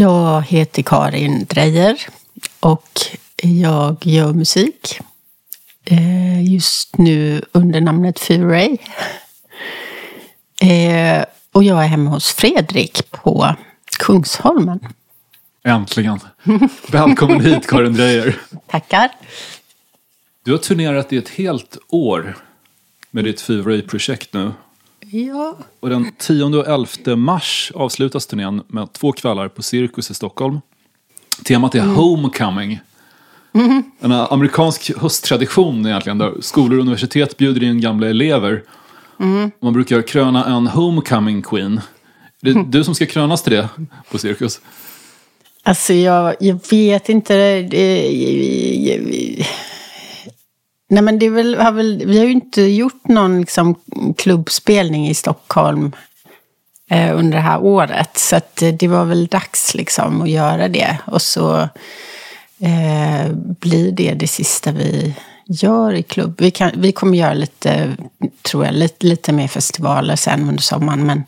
Jag heter Karin Drejer och jag gör musik. Eh, just nu under namnet Furay. Eh, och jag är hemma hos Fredrik på Kungsholmen. Äntligen! Välkommen hit Karin Drejer. Tackar. Du har turnerat i ett helt år med ditt Furay-projekt nu. Ja. Och den 10 och 11 mars avslutas turnén med två kvällar på Cirkus i Stockholm. Temat är Homecoming. En amerikansk hösttradition egentligen där skolor och universitet bjuder in gamla elever. Man brukar kröna en Homecoming Queen. Det är du som ska krönas till det på Cirkus. Alltså jag, jag vet inte. Det, nej men det är väl, har väl, vi har ju inte gjort någon liksom, klubbspelning i Stockholm eh, under det här året. Så att, eh, det var väl dags liksom att göra det. Och så eh, blir det det sista vi gör i klubb. Vi, kan, vi kommer göra lite, tror jag, lite, lite mer festivaler sen under sommaren. Men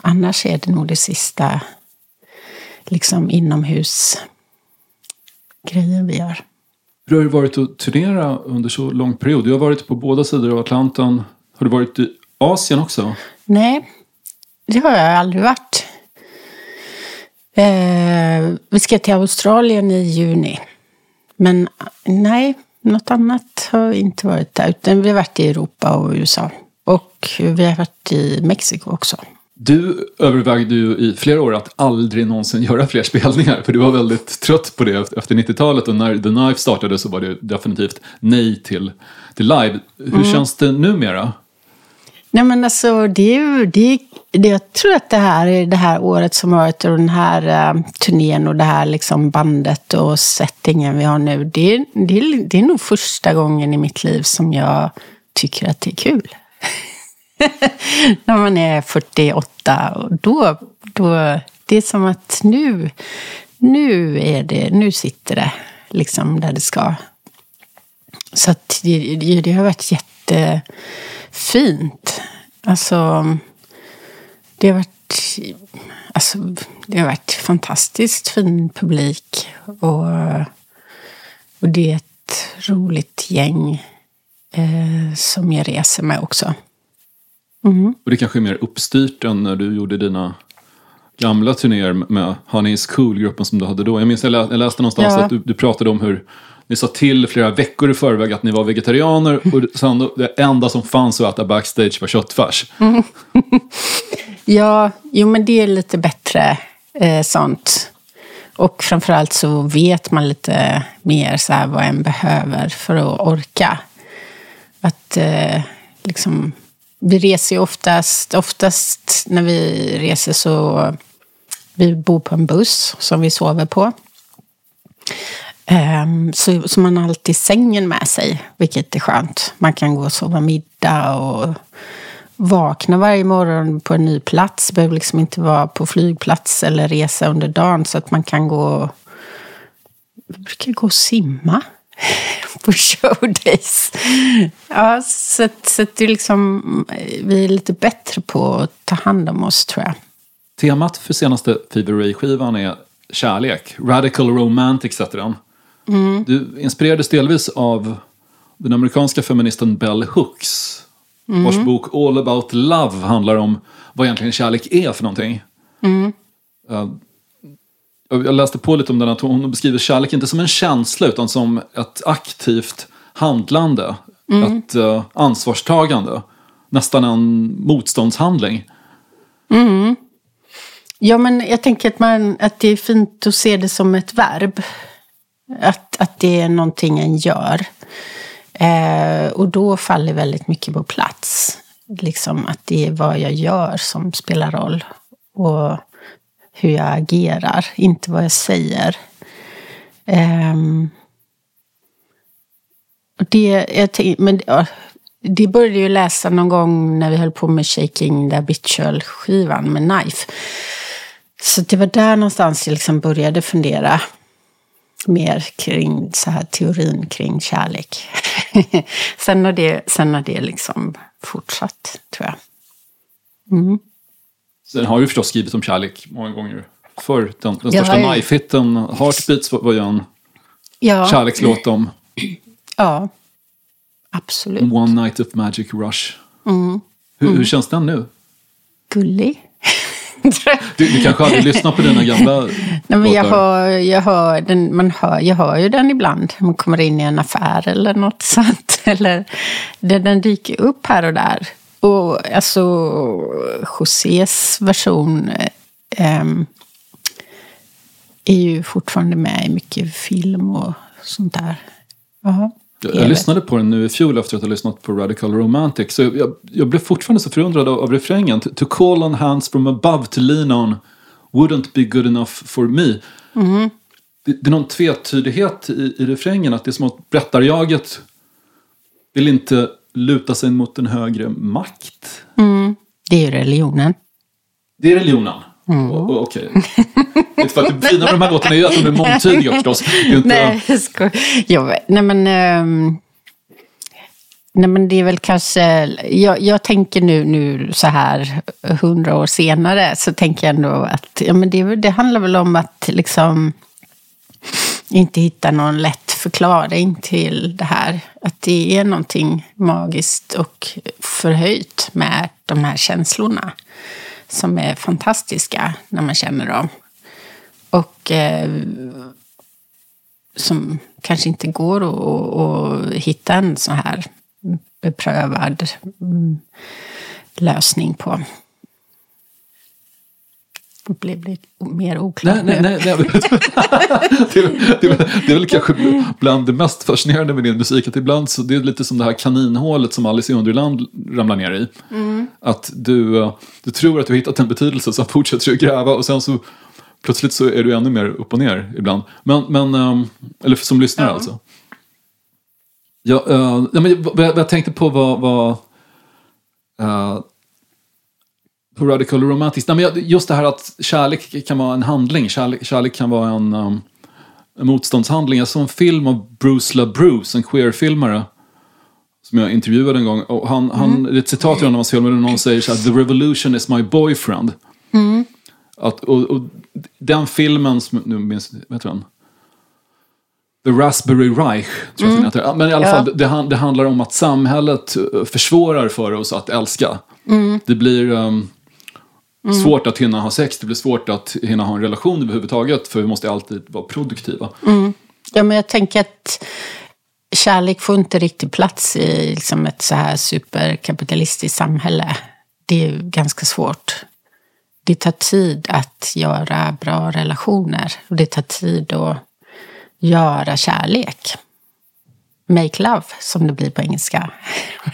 annars är det nog det sista liksom inomhusgrejen vi gör. Hur har det varit att turnera under så lång period? Du har varit på båda sidor av Atlanten. Har du varit i Asien också? Nej, det har jag aldrig varit. Eh, vi ska till Australien i juni. Men nej, något annat har inte varit där. Utan vi har varit i Europa och USA. Och vi har varit i Mexiko också. Du övervägde ju i flera år att aldrig någonsin göra fler spelningar. För du var väldigt trött på det efter 90-talet. Och när The Knife startade så var det definitivt nej till, till live. Hur mm. känns det numera? Nej men alltså det är det, det, jag tror att det här är det här året som varit och den här uh, turnén och det här liksom bandet och settingen vi har nu. Det, det, det är nog första gången i mitt liv som jag tycker att det är kul. när man är 48. Och då, då, det är som att nu, nu, är det, nu sitter det liksom där det ska. Så att det, det, det har varit jättefint. Alltså, det har varit, alltså, det har varit fantastiskt fin publik. Och, och det är ett roligt gäng eh, som jag reser med också. Mm. Och det kanske är mer uppstyrt än när du gjorde dina gamla turnéer med Honey is cool-gruppen som du hade då. Jag minns jag, lä jag läste någonstans ja. att du, du, pratade om hur ni sa till flera veckor i förväg att ni var vegetarianer och sen det enda som fanns att äta backstage var köttfärs. Mm. ja, jo men det är lite bättre eh, sånt. Och framförallt så vet man lite mer så vad en behöver för att orka. Att eh, liksom vi reser ju oftast, oftast när vi reser så vi bor på en buss som vi sover på. Um, så, så man har alltid sängen med sig, vilket är skönt. Man kan gå och sova middag och vakna varje morgon på en ny plats. Behöver liksom inte vara på flygplats eller resa under dagen så att man kan gå... Jag brukar gå och simma på showdays. Ja, så, så det är liksom, vi är lite bättre på att ta hand om oss tror jag. Temat för senaste Fever Ray-skivan är kärlek. Radical Romantic heter den. Mm. Du inspirerades delvis av den amerikanska feministen Bell Hooks. Mm. Vars bok All about love handlar om vad egentligen kärlek är för någonting. Mm. Jag läste på lite om den, att hon beskriver kärlek inte som en känsla utan som ett aktivt handlande. Mm. Ett uh, ansvarstagande. Nästan en motståndshandling. Mm. Ja, men jag tänker att, man, att det är fint att se det som ett verb. Att, att det är någonting en gör. Eh, och då faller väldigt mycket på plats. Liksom att det är vad jag gör som spelar roll. Och hur jag agerar, inte vad jag säger. Um, det, jag men, ja, det började jag läsa någon gång när vi höll på med Shaking the Habitual-skivan med Knife. Så det var där någonstans jag liksom började fundera mer kring så här teorin kring kärlek. sen har det, sen har det liksom fortsatt, tror jag. Mm. Sen har du förstås skrivit om kärlek många gånger för den, den största jag- majfitten. Heartbeats var ju en Ja, kärlekslåt om ja. absolut. One Night of Magic Rush. Mm. Hur, hur känns den nu? Gullig. Du, du kanske aldrig lyssnat på dina gamla Nej, men jag, hör, jag, hör den, man hör, jag hör ju den ibland. Man kommer in i en affär eller något sånt. Eller, den, den dyker upp här och där. Och alltså, Josés version eh, är ju fortfarande med i mycket film och sånt där. Ja, Jag, jag lyssnade på den nu i fjol efter att ha lyssnat på Radical Romantic. Så jag, jag blev fortfarande så förundrad av, av refrängen. To, to call on hands from above to lean on wouldn't be good enough for me. Mm. Det, det är någon tvetydighet i, i refrängen. Att det är som att berättarjaget vill inte luta sig mot en högre makt. Det är ju religionen. Det är religionen. Mm. Okej. Okay. för att det fina med de här låtarna är ju att de är mångtydiga förstås. Inte, Nej, jag skojar. Vet- Nej, men... ehm, nej, men det är väl kanske... Jag, jag tänker nu, nu så här hundra år senare så tänker jag ändå att ja, men det, det handlar väl om att liksom inte hitta någon lätt förklaring till det här. Att det är någonting magiskt och förhöjt med de här känslorna som är fantastiska när man känner dem. Och eh, som kanske inte går att, att hitta en så här beprövad mm, lösning på. Det blev lite mer oklart Nej, nej, nej. nej. det, är, det, är, väl- det är väl kanske bland det mest fascinerande med din musik att ibland så det är lite som det här kaninhålet som Alice i Underland ramlar ner i. Att du, eh, du tror att du har hittat en betydelse sen fortsätter du gräva och sen så plötsligt så är du ännu mer upp och ner ibland. Men, men ehm, eller som lyssnare alltså. Ja, eh, ja, men vad, jag tänkte på var, var eh, på Radical Romantics. Nej, men jag- just det här att kärlek kan vara en handling. Kärlek, kärlek kan vara en, um, en motståndshandling. Jag såg en film av Bruce LaBruce, en queer-filmare. Som jag intervjuade en gång. Och han, han, det är ett citat i en av hans filmer där någon säger så här, The revolution is my boyfriend. Att, och, och den filmen, som, nu minns heter den? The Raspberry Reich, tror jag den heter. Men i alla Ja. fall, det, det handlar om att samhället eh, försvårar för oss att älska. Det blir ehm, svårt att hinna ha sex, det blir svårt att hinna ha en relation överhuvudtaget. För vi måste alltid vara produktiva. Ja, men jag tänker att kärlek får inte riktigt plats i liksom ett så här superkapitalistiskt samhälle. Det är ju ganska svårt. Det tar tid att göra bra relationer och det tar tid att göra kärlek. Make love, som det blir på engelska.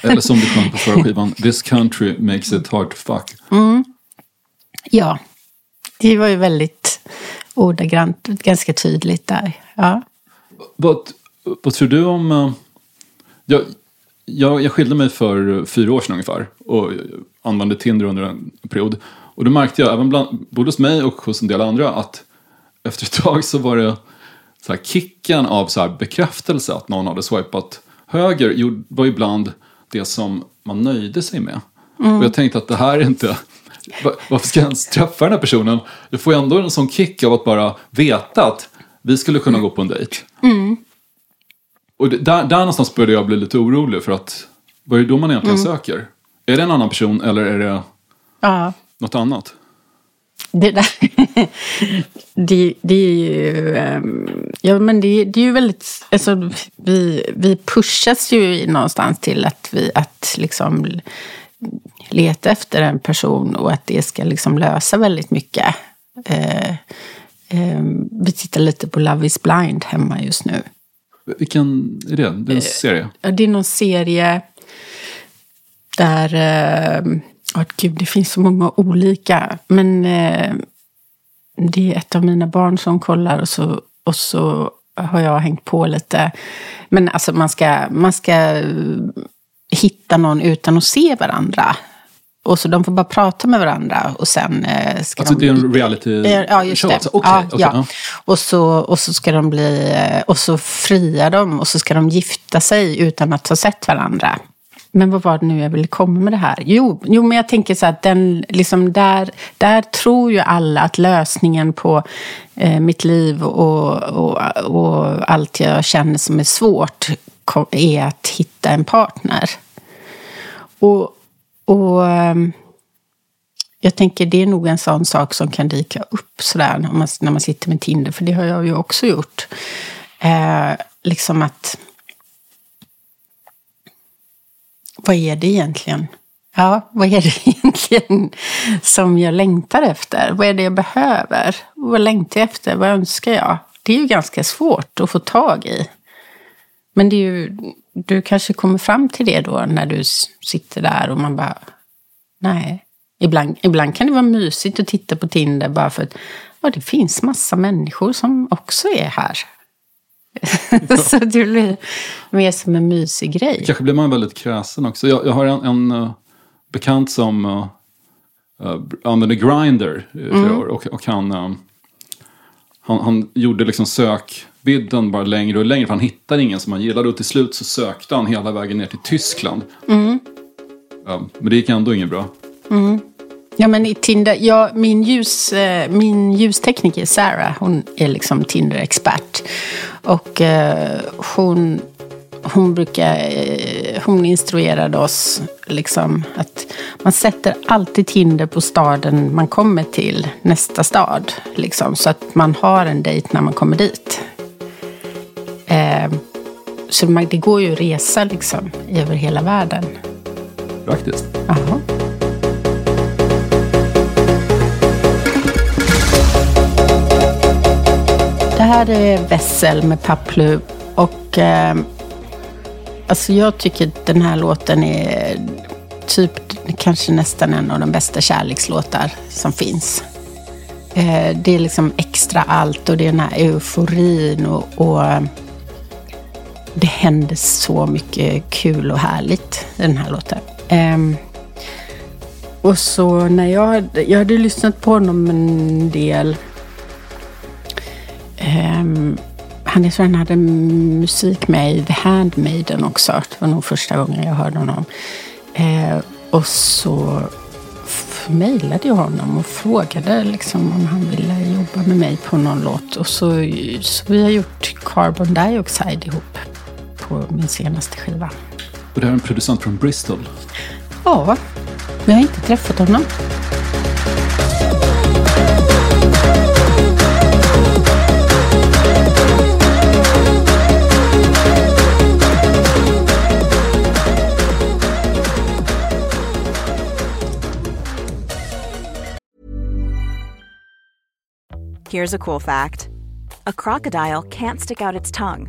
Eller som du sjöng på förra skivan, This country makes it hard to fuck. Ja, det var ju väldigt ordagrant, ganska tydligt där. Ja. Vad, vad tror du om... Eh, jag, jag, jag skilde mig för fyra år sedan ungefär och använde Tinder under en period. Och då märkte jag, även bland, både hos mig och hos en del andra, att efter ett tag så var det så här, kicken av så här, bekräftelse att någon hade swipat höger var ibland det som man nöjde sig med. Och jag tänkte att det här är inte va- Varför ska jag ens träffa den här personen? Jag får ju ändå en sån kick av att bara veta att vi skulle kunna gå på en dejt. Och det, där, där någonstans började jag bli lite orolig för att vad är det då man egentligen söker? Är det en annan person eller är det ja. något annat? Det, där, det, det är ju... ehm, Ja, men det, det är ju väldigt... Alltså, vi, vi pushas ju någonstans till att, vi, att liksom leta efter en person och att det ska liksom lösa väldigt mycket. Eh, eh, vi tittar lite på Love is blind hemma just nu. Vilken är det? Det är en serie? Ja, Det är någon serie där... Eh, åh, gud, det finns så många olika. Men eh, det är ett av mina barn som kollar och så, och så har jag hängt på lite. Men alltså man ska, man ska eh, hitta någon utan att se varandra. Och så de får bara prata med varandra och sen eh, ska Alltså de... det är en reality Eh, Ja, just show? det. Alltså, okej, ja, okej, ja. ja. Och, så, och så ska de bli... eh, Och så friar de och så ska de gifta sig utan att ha sett varandra. men vad var det nu jag ville komma med det här? Jo, jo men jag tänker så att den, liksom där, där tror ju alla att lösningen på eh, mitt liv och, och, och allt jag känner som är svårt är att hitta en partner. Och, och ehm, jag tänker det är nog en sån sak som kan dyka upp sådär när man, när man sitter med Tinder, för det har jag ju också gjort. Eh, liksom att vad är det egentligen? Ja, vad är det egentligen som jag längtar efter? Vad är det jag behöver? Vad längtar jag efter? Vad önskar jag? Det är ju ganska svårt att få tag i. Men det är ju, du kanske kommer fram till det då när du sitter där och man bara, nej. Ibland, ibland kan det vara mysigt att titta på Tinder bara för att ja, det finns massa människor som också är här. så det blir mer som en mysig grej. Kanske blir man väldigt kräsen också. Jag, jag har en, en uh, bekant som uh, uh, använde Grindr mm. år och, och han, uh, han, han gjorde liksom sökbidden bara längre och längre för han hittade ingen som han gillade och till slut så sökte han hela vägen ner till Tyskland. Mm. men det gick ändå inget bra. Mm. Ja, men i Tinder, ja, min, ljus, eh, min ljustekniker Sarah, hon är liksom Tinder-expert. Och eh, hon, hon brukar, eh, hon instruerade oss liksom att man sätter alltid Tinder på staden man kommer till, nästa stad. Liksom, så att man har en dejt när man kommer dit. Eh, så man, det går ju att resa liksom över hela världen. Praktiskt. Aha. Det här är Vessel med Paplu och eh, alltså jag tycker den här låten är typ kanske nästan en av de bästa kärlekslåtar som finns. Eh, det är liksom extra allt och det är den här euforin och, och det händer så mycket kul och härligt i den här låten. Um, och så när jag, jag hade lyssnat på honom en del Um, han är så han hade musik med i The Handmaiden också. Det var nog första gången jag hörde honom. Uh, och så mejlade jag honom och frågade liksom om han ville jobba med mig på någon låt. Och så, så vi har gjort Carbon Dioxide ihop på min senaste skiva. Och det är en producent från Bristol? Ja, vi har inte träffat honom. Here's a cool fact a crocodile can't stick out its tongue.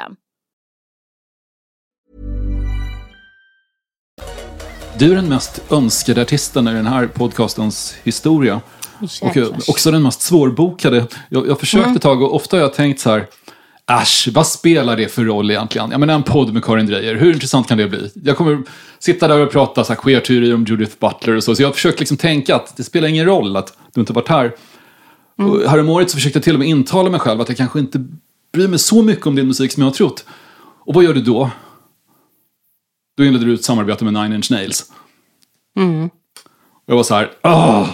Du är den mest önskade artisten i den här podcastens historia. Och eh, Jäklars. också den mest svårbokade. Jag, jag försökte ett tag och ofta har jag tänkt så här. Äsch, vad spelar det för roll egentligen? Jag menar en podd med Karin Dreyer, hur intressant kan det bli? Jag kommer sitta där och prata så här queer-teorier om Judith Butler och så. Så jag har försökt liksom tänka att det spelar ingen roll att du inte varit här. Och häromåret så försökte jag till och med intala mig själv att jag kanske inte bryr mig så mycket om din musik som jag har trott. Och vad gör du då? Då inledde du ett samarbete med Nine Inch Nails. Och jag var så här, åh!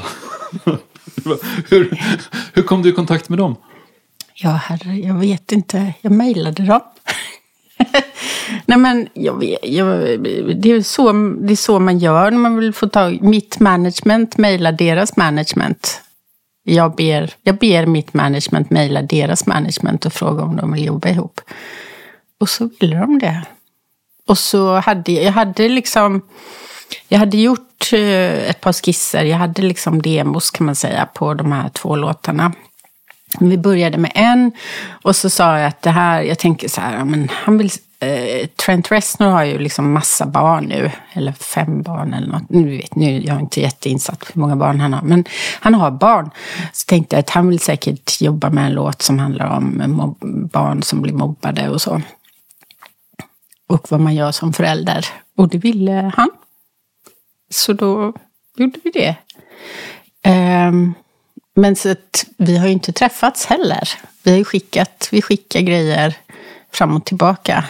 hur, hur kom du i kontakt med dem? Ja, herre, jag vet inte. Jag mejlade dem. Nej, men jag jag, det, är så, det är så man gör när man vill få tag Mitt management mejlar deras management. Jag ber, jag ber mitt management mejla deras management och fråga om de vill jobba ihop. Och så ville de det. Och så hade jag, jag hade liksom, jag hade gjort eh, ett par skisser, jag hade liksom demos kan man säga på de här två låtarna. Vi började med en och så sa jag att det här, jag tänker så här, ja, men han vill, eh, Trent Reznor har ju liksom massa barn nu, eller fem barn eller något. Nu vet nu, jag är inte jätteinsatt hur många barn han har, men han har barn. Så tänkte jag att han vill säkert jobba med en låt som handlar om barn som blir mobbade och så. Och vad man gör som förälder. Och det ville han. Så då gjorde vi det. Ehm, men så att vi har ju inte träffats heller. Vi har ju skickat, vi skickar grejer fram och tillbaka.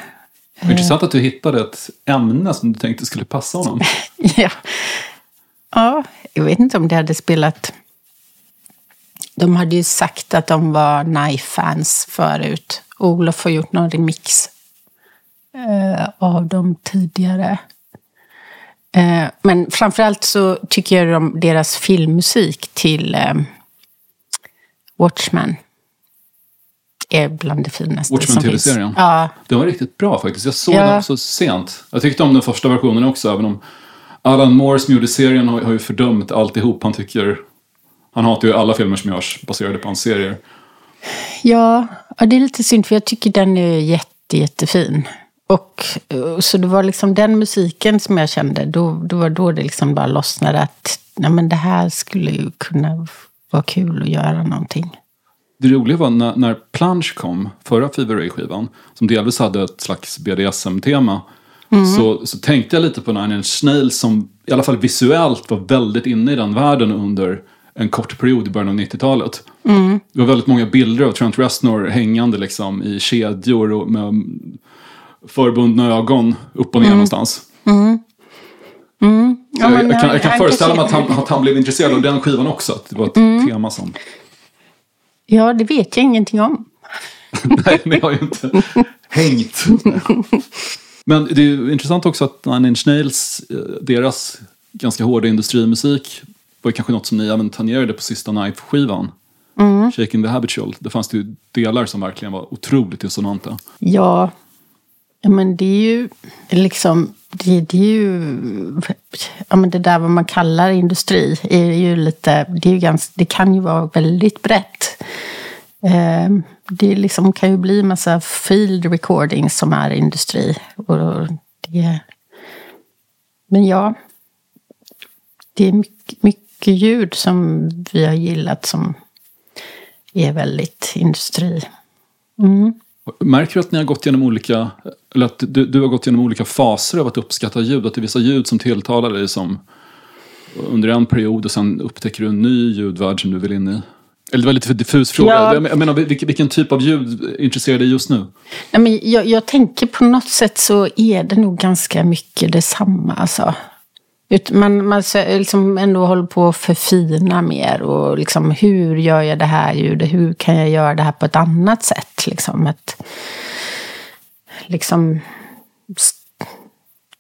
Är Intressant att du hittade ett ämne som du tänkte skulle passa honom. ja. ja, jag vet inte om det hade spelat... De hade ju sagt att de var Knife-fans förut. Olof har gjort någon remix eh, av dem tidigare. Eh, men framförallt så tycker jag om deras filmmusik till eh, Watchmen. Är bland det finaste som finns. Ja, Den var riktigt bra faktiskt. Jag såg Ja. den så sent. Jag tyckte om den första versionen också, även om Alan Moore som gjorde serien har, har ju fördömt alltihop. Han tycker... Han hatar ju alla filmer som görs baserade på hans serier. Ja, det är lite synd för jag tycker den är jätte, jättefin. Och så det var liksom den musiken som jag kände, då, då var då det liksom bara lossnade att nej, men det här skulle ju kunna vara kul att göra någonting. Det roliga var när, när Plunge kom, förra Fever Ray-skivan, som delvis hade ett slags BDSM-tema, så, så tänkte jag lite på Nine Inch Nails som i alla fall visuellt var väldigt inne i den världen under en kort period i början av 90-talet. Det var väldigt många bilder av Trent Reznor hängande liksom i kedjor och med förbundna ögon upp och ner någonstans. Så Ja, men jag, jag, kan, jag kan föreställa mig att han, att han blev intresserad av den skivan också. Att det var ett tema som... Ja, det vet jag ingenting om. Nej, ni har ju inte hängt. Men det är ju intressant också att Nine Inch Nails, eh, deras ganska hårda industrimusik var kanske något som ni även tangerade på sista Knife-skivan. Shaking the Habitual. Det fanns det ju delar som verkligen var otroligt dissonanta. Ja men det är ju liksom, det, det är ju, ja men det där vad man kallar industri är ju lite, det är ju ganska, det kan ju vara väldigt brett. Ehm, det liksom kan ju bli massa field recordings som är industri. Och det, men ja, det är mycket, mycket ljud som vi har gillat som är väldigt industri. Mm. Märker du att ni har gått igenom olika, eller att du, du har gått igenom olika faser av att uppskatta ljud? Att det är vissa ljud som tilltalar dig som under en period och sen upptäcker du en ny ljudvärld som du vill in i? Eller det var lite för diffus fråga. Ja. Jag menar, vilken, vilken typ av ljud intresserar dig just nu? Nej, men jag, jag tänker på något sätt så är det nog ganska mycket detsamma. Alltså. Ut- Man, man liksom ändå håller på att förfina mer. Och liksom, hur gör jag det här ljudet? Hur kan jag göra det här på ett annat sätt? Liksom, att, liksom st-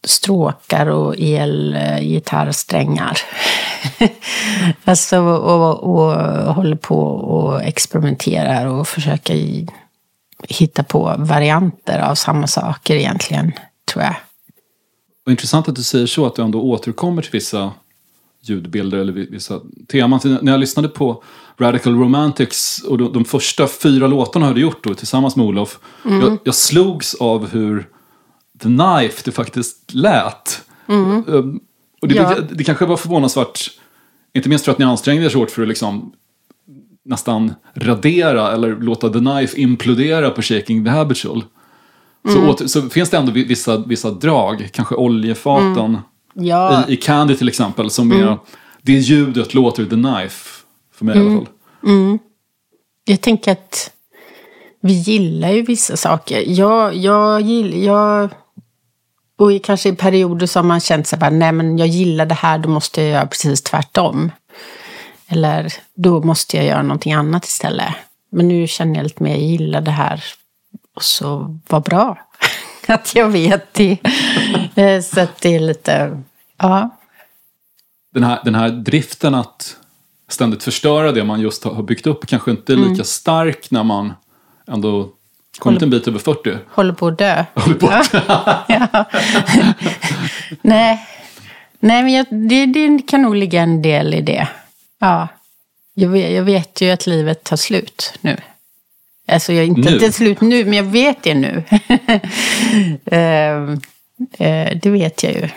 stråkar och elgitarrsträngar. alltså, och, och, och håller på och experimenterar och försöker i- hitta på varianter av samma saker egentligen, tror jag. Och intressant att du säger så, att du ändå återkommer till vissa ljudbilder eller vi- vissa teman. När jag lyssnade på Radical Romantics och de, de första fyra låtarna har du gjort då tillsammans med Olof. Jag, jag slogs av hur The Knife det faktiskt lät. Um, Och det, Ja. det, det kanske var förvånansvärt, inte minst för att ni ansträngde er så hårt för att liksom nästan radera eller låta The Knife implodera på Shaking the Habitual. Så, Mm. åter, så finns det ändå vi- vissa, vissa drag, kanske oljefaten Mm. Ja, i, i Candy till exempel, som är, det ljudet låter The Knife, för mig i Mm. alla fall. jag tänker att vi gillar ju vissa saker. Jag, jag gillar... Jag, och i, kanske i perioder som man känt sig bara, nej men jag gillar det här, då måste jag göra precis tvärtom. Eller då måste jag göra någonting annat istället. Men nu känner jag lite mer, jag gillar det här. Och så, vad bra att jag vet det. Eh, så att det är lite, ja. Den här, den här driften att ständigt förstöra det man just har byggt upp kanske inte är lika Mm. stark när man ändå kommit en bit över 40. Håller på att dö. Håller på att- ja. Nej, Nej men jag, det, det kan nog ligga en del i det. Ja. Jag vet, jag vet ju att livet tar slut nu. Alltså, jag, inte Nu? är slut nu, men jag vet det nu. Ehm, eh, det vet jag ju.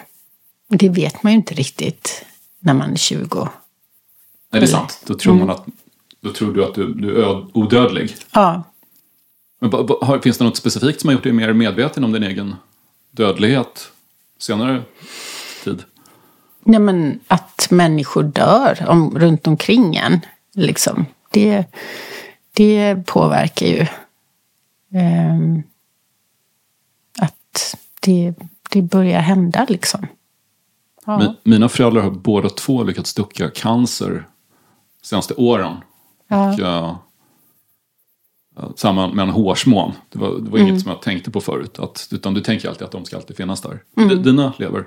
Det vet man ju inte riktigt när man är 20. Nej, det är sant. Då tror, Mm. man att, då tror du att du, du är odödlig. Ja, Men finns det något specifikt som har gjort dig mer medveten om din egen dödlighet senare tid? Nej, men att människor dör om, runt omkring en. Liksom. Det, det påverkar ju. ehm, att det, det börjar hända liksom. Ja. Mi- Mina föräldrar har båda två lyckats ducka cancer senaste åren. Ja. Och, samma med en hårsmån. Det var, det var Mm. inget som jag tänkte på förut. Att, utan du tänker alltid att de ska alltid finnas där. Mm. Dina lever.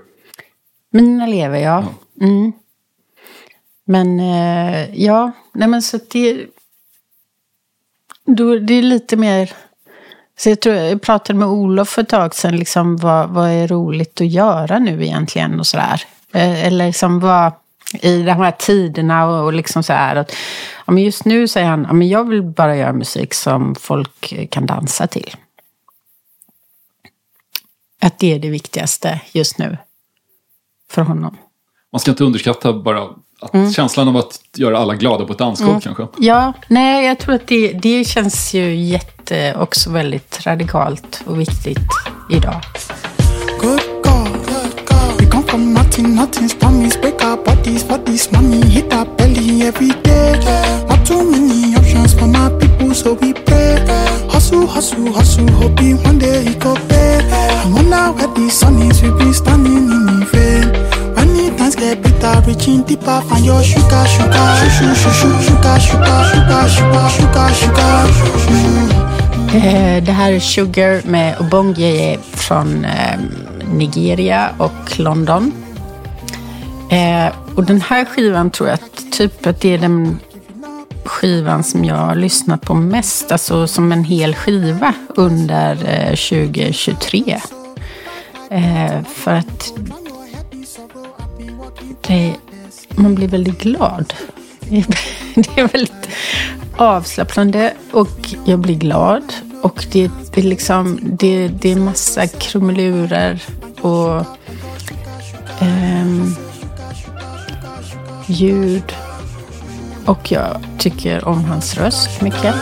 Mina lever, ja. Mm. Men eh, ja, nej men så det... Då, det är lite mer... Så jag, tror, jag pratade med Olof för ett tag sedan, liksom, vad, vad är roligt att göra nu egentligen och sådär. Eh, eller liksom vad, i de här tiderna och, och liksom så här. Att, ja, men just nu säger han, ja, men jag vill bara göra musik som folk kan dansa till. Att det är det viktigaste just nu för honom. Man ska inte underskatta bara att Mm. känslan av att göra alla glada på ett dansgolv kanske. Ja, nej, jag tror att det, det känns ju jätte, också väldigt radikalt och viktigt idag. Good God, we come from nothing, nothing's promise. Break our bodies this money, hit our belly every day. Not too many options for my people, so we pray. Hustle, hustle, hustle, hoping one day it go pay. I wonder where the sun is, we been standing in the vein. When get bitter, reaching deeper, find your sugar, sugar, sugar, sugar, sugar, sugar, sugar, sugar, sugar, sugar. Eh, det här är Sugar med Obongie från Nigeria och London. Och den här skivan tror jag att, typ att det är den skivan som jag har lyssnat på mest, alltså som en hel skiva under 2023. För att det, man blir väldigt glad. Det är väldigt avslappnande och jag blir glad. Och det, det, är liksom, det, det är massa krumelurer och ehm, ljud. Och jag tycker om hans röst mycket.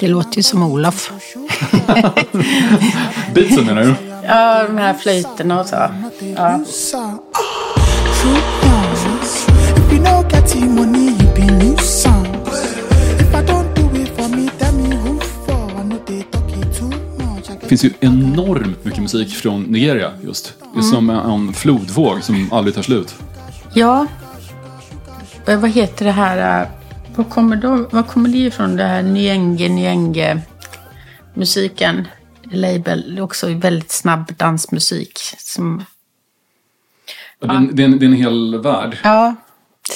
Det låter ju som Olof. Beatsen menar du? Ja, de här flöjterna och så. Ja. Det finns ju enormt mycket musik från Nigeria just. Det är som en flodvåg som aldrig tar slut. Ja, Eh, Vad heter det här? eh, Var kommer, de, var kommer det ifrån? Det här Nyenge, Nyenge musiken. Label. Också väldigt snabb dansmusik. Som, Det, är en, det, är en, det är en hel värld. ja.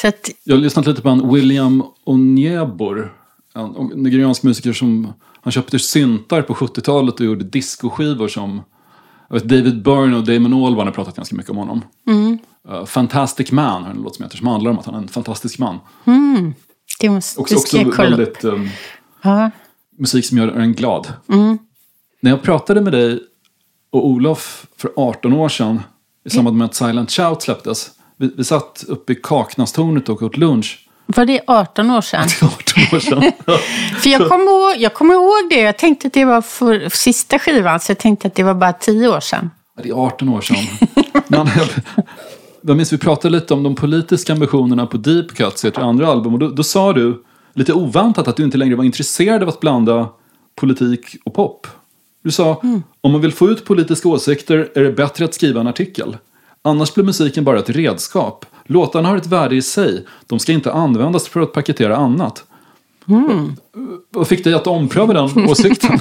Så att, Jag har lyssnat lite på en William Onyebor. En nigeriansk musiker som han köpte syntar på 70-talet och gjorde discoskivor som jag vet, David Byrne och Damon Albarn har pratat ganska mycket om honom. Uh, Fantastic Man har en låt som heter som handlar om att han är en fantastisk man. Det måste Också, det också väldigt um, Ja. musik som gör en glad. Mm. När jag pratade med dig och Olof för 18 år sedan i samband med att Silent Shout släpptes. Vi, vi satt uppe i Kaknastornet och åt lunch. Var det 18 år sedan? 18 år sedan. För jag kommer ihåg, jag kommer ihåg det. Jag tänkte att det var för sista skivan, så jag tänkte att det var bara 10 år sedan. Ja, det är 18 år sedan. Jag minns vi pratade lite om de politiska ambitionerna på Deep Cuts, ert andra album. Och då, då sa du, lite oväntat, att du inte längre var intresserad av att blanda politik och pop. Du sa, om man vill få ut politiska åsikter är det bättre att skriva en artikel. Annars blir musiken bara ett redskap. Låtarna har ett värde i sig. De ska inte användas för att paketera annat. Vad fick dig att ompröva den åsikten?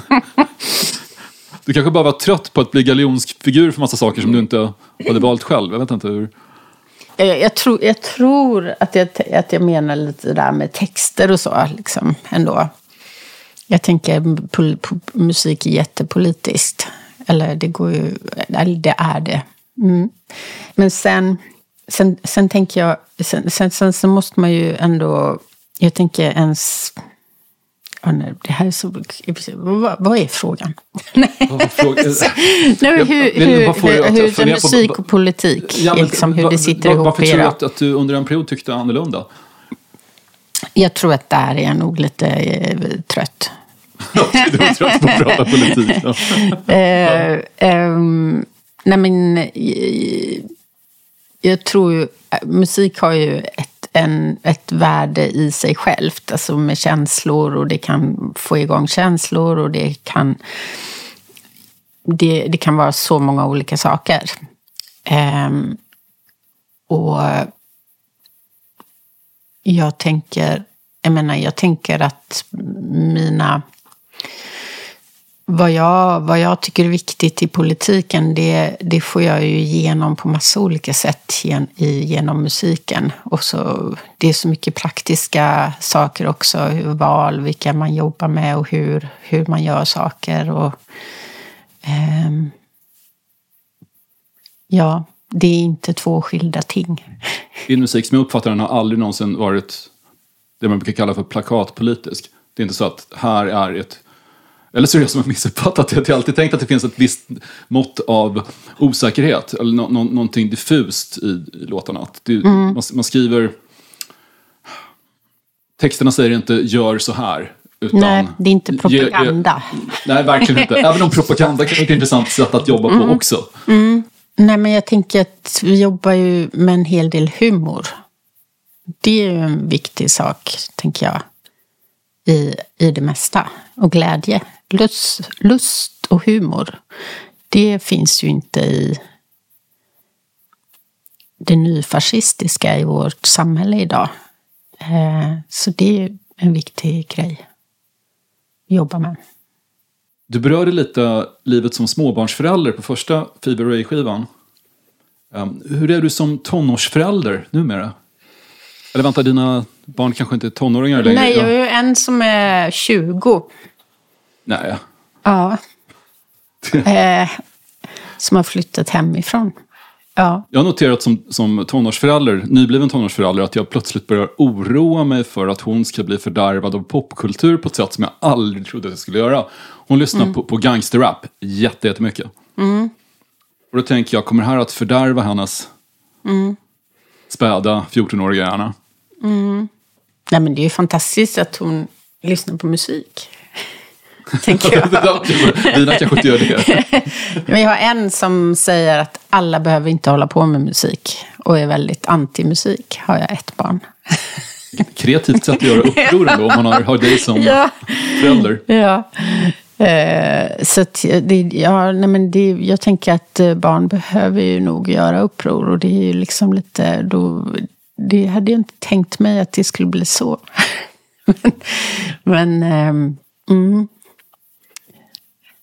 Du kanske bara var trött på att bli galjonsfigur för massa saker som du inte hade valt själv. Jag vet inte hur. Jag, jag, tror, jag tror att jag, att jag menar lite det där med texter och så, liksom, ändå. Jag tänker pol, po, musik är jättepolitiskt. Eller det går ju, eller det är det. Mm. Men sen, sen, sen tänker jag, sen, sen, sen så måste man ju ändå, jag tänker ens, oh nej, det här är så, vad, vad är frågan? Nej, men hur, hur, hur, hur musik och politik, Ja, men liksom, hur va- det sitter va- ihop Varför tror du att, att du under en period tyckte annorlunda? Jag tror att där är jag nog lite eh, trött. du var trött på att prata politik. Ja. Eh, ehm, nej men, eh, jag tror ju, eh, musik har ju ett, en, ett värde i sig självt. Alltså med känslor och det kan få igång känslor och det kan, det, det kan vara så många olika saker. Ehm, och jag tänker, jag menar, jag tänker att mina vad jag, vad jag tycker är viktigt i politiken, det, det får jag ju igenom på massa olika sätt gen, i, genom musiken. Och så, det är så mycket praktiska saker också, hur val, vilka man jobbar med och hur, hur man gör saker. Och, ehm, ja, det är inte två skilda ting. Din musik som jag uppfattar den har aldrig någonsin varit det man brukar kalla för plakatpolitisk. Det är inte så att här är ett eller så är det jag som har missuppfattat det. Jag har alltid tänkt att det finns ett visst mått av osäkerhet. Eller nå nå någonting diffust i, i låtarna. Det, Mm. man, man skriver... Texterna säger inte gör så här. Utan, Nej, det är inte propaganda. Ge, ge, nej, verkligen inte. Även om propaganda kan vara ett intressant sätt att jobba Mm. på också. Nej, men jag tänker att vi jobbar ju med en hel del humor. Det är ju en viktig sak, tänker jag, i, i det mesta. Och glädje. Lust, lust och humor, det finns ju inte i det nyfascistiska i vårt samhälle idag. Eh, Så det är en viktig grej att jobba med. Du berörde lite livet som småbarnsförälder på första Fever Ray-skivan. Um, hur är du som tonårsförälder numera? Eller vänta, dina barn kanske inte är tonåringar längre? Nej, jag har Ja. ju en som är 20. Nej. Ja. eh, som har flyttat hemifrån. Ja. Jag har noterat som, som tonårsförälder, nybliven tonårsförälder, att jag plötsligt börjar oroa mig för att hon ska bli fördärvad av popkultur på ett sätt som jag aldrig trodde att jag skulle göra. Hon lyssnar på, på gangsterrap jätte- jättemycket. Och då tänker jag, kommer det här att fördärva hennes späda 14-åriga hjärna? Nej, men det är ju fantastiskt att hon lyssnar på musik. Tänker jag. Dina kanske inte gör det. Men jag har en som säger att alla behöver inte hålla på med musik. Och är väldigt anti-musik. Har jag ett barn. Kreativt sätt att göra uppror ändå, om man har, har dig som Ja. förälder. Ja. Eh, så att det, ja, nej men det, jag tänker att eh, barn behöver ju nog göra uppror. Och det är ju liksom lite, då, det hade jag inte tänkt mig att det skulle bli så. men, men ehm, mm.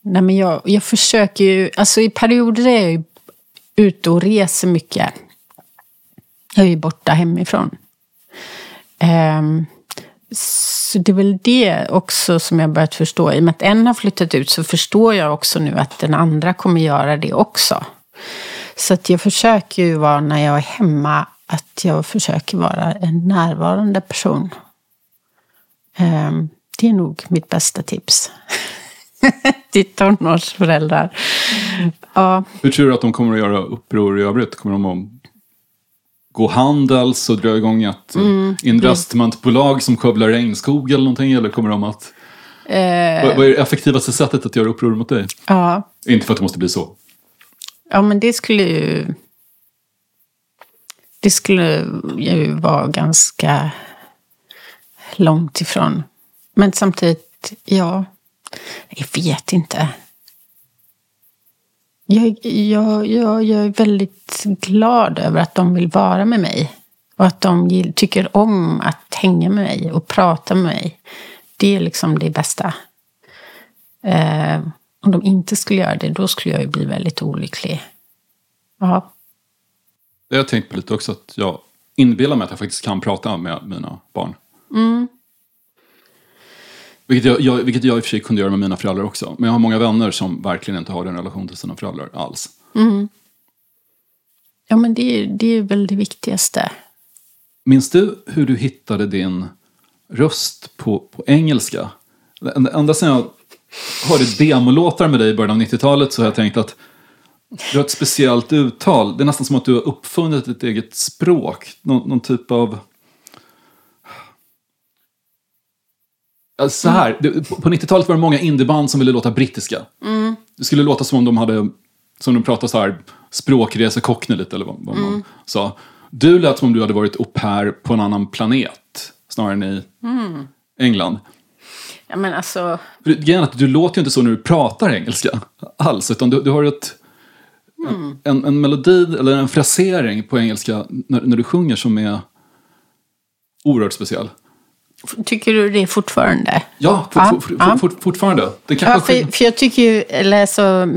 Nej men jag, jag försöker ju, alltså i perioder är jag ju ute och reser mycket. Jag är ju borta hemifrån. Um, så det är väl det också som jag börjat förstå. I och med att en har flyttat ut så förstår jag också nu att den andra kommer göra det också. Så att jag försöker ju vara, när jag är hemma, att jag försöker vara en närvarande person. Um, det är nog mitt bästa tips. till tonårsföräldrar. Ja. Hur tror du att de kommer att göra uppror i övrigt? Kommer de att gå handels och dra igång ett Mm. investmentbolag som skövlar regnskog eller någonting? Eller kommer de att... Eh. Vad, vad är det effektivaste sättet att göra uppror mot dig? ja. Inte för att det måste bli så. Ja, men det skulle ju... Det skulle ju vara ganska långt ifrån. Men samtidigt, ja, jag vet inte. Jag, jag, jag, jag är väldigt glad över att de vill vara med mig. Och att de tycker om att hänga med mig och prata med mig. Det är liksom det bästa. Eh, om de inte skulle göra det, då skulle jag ju bli väldigt olycklig. Ja. Det har jag tänkt på lite också, att jag inbillar mig att jag faktiskt kan prata med mina barn. Mm. Vilket jag, jag, vilket jag i och för sig kunde göra med mina föräldrar också. Men jag har många vänner som verkligen inte har den relation till sina föräldrar alls. Ja, men det, är- det är väl det viktigaste. Minns du hur du hittade din röst på, på engelska? Ända sedan jag hörde demolåtar med dig i början av 90-talet så har jag tänkt att du har ett speciellt uttal. Det är nästan som att du har uppfunnit ett eget språk. Någon, någon typ av... Så här, det, på på 90-talet var det många indieband som ville låta brittiska. Det skulle låta som om de hade, som de pratade så här, språkresekockne lite eller vad, vad man sa. Du lät som om du hade varit au pair på en annan planet, snarare än i England. Ja, men alltså... För att du låter ju inte så när du pratar engelska alls, utan du, du har ett, en, en melodi eller en frasering på engelska när, när du sjunger som är oerhört speciell. Tycker du det fortfarande? Ja, for, Ja, for, ja. for, fortfarande. Det Ja, för, för jag tycker ju, eller alltså,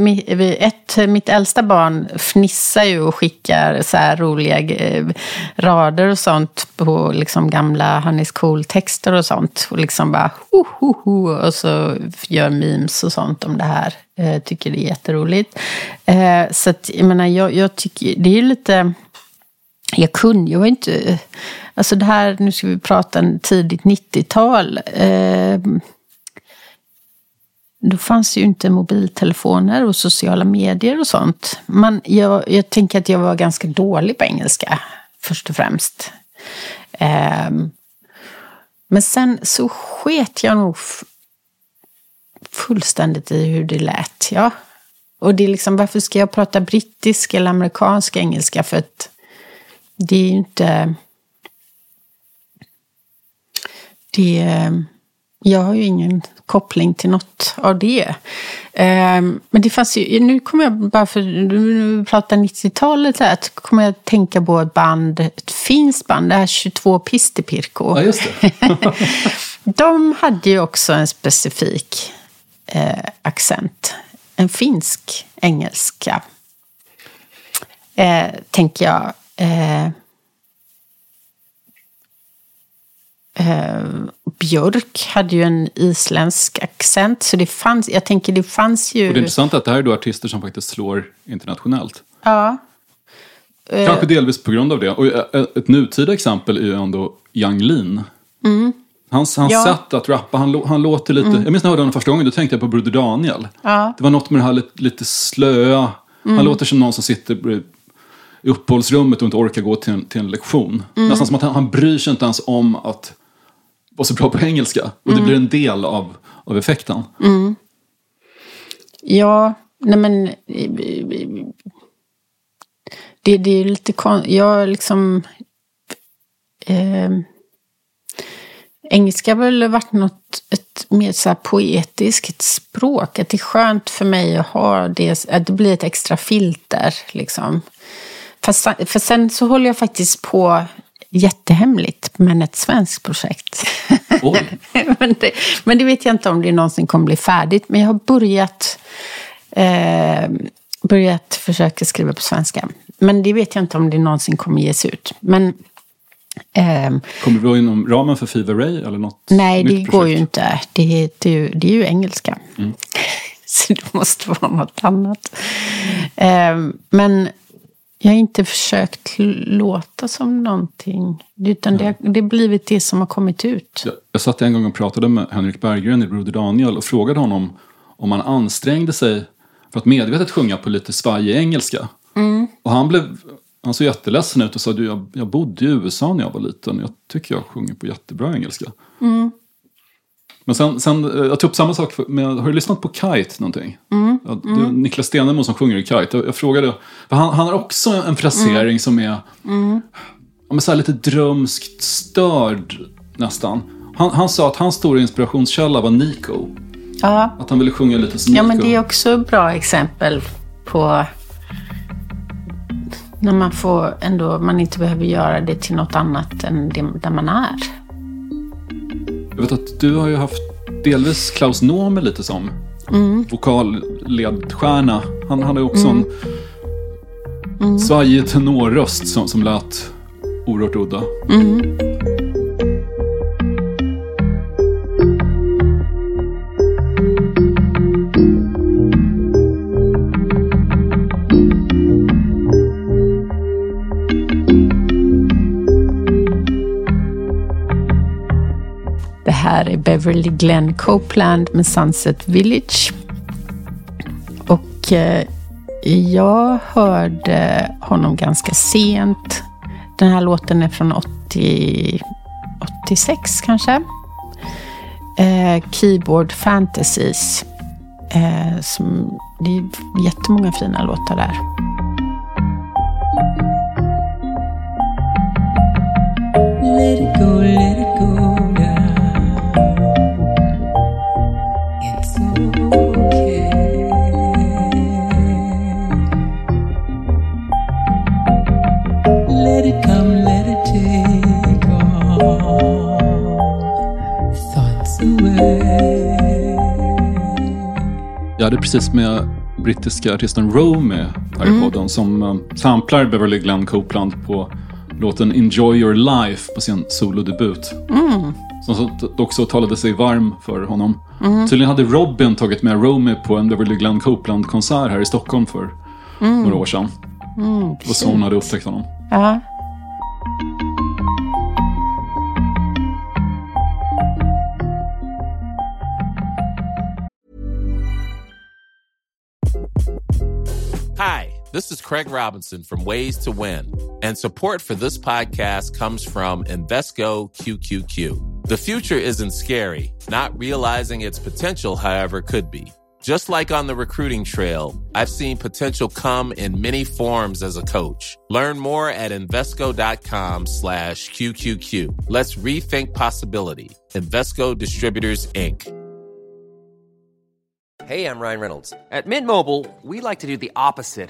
ett, mitt äldsta barn fnissar ju och skickar så här roliga eh, rader och sånt på liksom gamla Hannes Cool-texter och sånt. Och liksom bara ho, ho, ho, och så gör memes och sånt om det här. Eh, tycker det är jätteroligt. Eh, så att, jag menar, jag, jag tycker, det är ju lite... Jag kunde, jag var inte... Alltså det här, nu ska vi prata en tidigt 90-tal. Eh, då fanns ju inte mobiltelefoner och sociala medier och sånt. Men jag, jag tänker att jag var ganska dålig på engelska, först och främst. Ehm, men sen så sket jag nog fullständigt i hur det lät. Ja. Och det är liksom, varför ska jag prata brittisk eller amerikansk engelska? För att det är ju inte... Det, jag har ju ingen koppling till något av det. Ehm, Men det fanns ju, nu kommer jag bara för nu pratar 90-talet här, så kommer jag att tänka på ett band, ett finskt band, det här 22 Pistepirko. Ja, just det. De hade ju också en specifik eh, accent. En finsk engelska. Eh, tänker jag. Eh, eh, Björk hade ju en isländsk accent. Så det fanns, jag tänker det fanns ju... Och det är intressant att det här är då artister som faktiskt slår internationellt. Ja. Kanske delvis på grund av det. Och eh, ett nutida exempel är ju ändå Yung Lean. Hans, hans Ja. sätt att rappa, han, han låter lite... Jag minns när jag hörde honom första gången, då tänkte jag på Broder Daniel. Ja. Det var något med det här lite, lite slöa. Han låter som någon som sitter i uppehållsrummet och inte orkar gå till en, till en lektion. Nästan som att han, han bryr sig inte ens om att vara så bra på engelska. Och det blir en del av, av effekten. Ja, nej men... Det, det är lite konstigt. Jag liksom... Eh, engelska har väl varit något ett mer så poetiskt språk. Att det är skönt för mig att ha det. Att det blir ett extra filter. Liksom. Fast, för sen så håller jag faktiskt på jättehemligt, men ett svenskt projekt. Oj. men, det, men det vet jag inte om det någonsin kommer bli färdigt. Men jag har börjat, eh, börjat försöka skriva på svenska. Men det vet jag inte om det någonsin kommer ges ut. Men ehm, Kommer det vara inom ramen för Fever Ray eller något nej, det nytt går ju projekt? inte. Det, det, är ju- det är ju engelska. Så det måste vara något annat. Ehm, men Jag har inte försökt låta som någonting. Utan det, det har blivit det som har kommit ut. Jag, jag satt en gång och pratade med Henrik Berggren i Broder Daniel och frågade honom om han ansträngde sig för att medvetet sjunga på lite svajig engelska. Och han blev han såg jätteledsen ut och sa du, jag, jag bodde i USA när jag var liten. Jag tycker jag sjunger på jättebra engelska. Men sen, sen, eh, jag tog upp samma sak med, har du lyssnat på Kite någonting? Ja, det är Niklas Stenemo som sjunger i Kite. Jag, jag frågade, han, han har också en frasering som är ja, men så lite drömskt störd nästan. Han, han sa att hans stora inspirationskälla var Nico. Ja. Att han ville sjunga lite som Nico. Ja, men det är också ett bra exempel på när man får ändå, man inte behöver göra det till något annat än det där man är. Jag vet att du har ju haft delvis Klaus Nomer lite som vokalledstjärna. Han hade också en svajig tenorröst som, som lät oerhört udda. Det här är Beverly Glenn Copeland med Sunset Village. Och eh, jag hörde honom ganska sent. Den här låten är från 80, 86 kanske. Eh, Keyboard Fantasies. Eh, som, det är jättemånga fina låtar där. Let it go, let it go precis med brittiska artisten Romy här i podden som um, samplar Beverly Glenn Copeland på låten Enjoy Your Life på sin solodebut. Som så- också talade sig varm för honom. Tydligen hade Robin tagit med Romy på en Beverly Glenn Copeland-konsert här i Stockholm för några år sedan. och så hon hade upptäckt honom. Ja. This is Craig Robinson from Ways to Win, and support for this podcast comes from Invesco QQQ. The future isn't scary, not realizing its potential, however, could be. Just like on the recruiting trail, I've seen potential come in many forms as a coach. Learn more at Invesco.com slash QQQ. Let's rethink possibility. Invesco Distributors, Inc. Hey, I'm Ryan Reynolds. At Mint Mobile, we like to do the opposite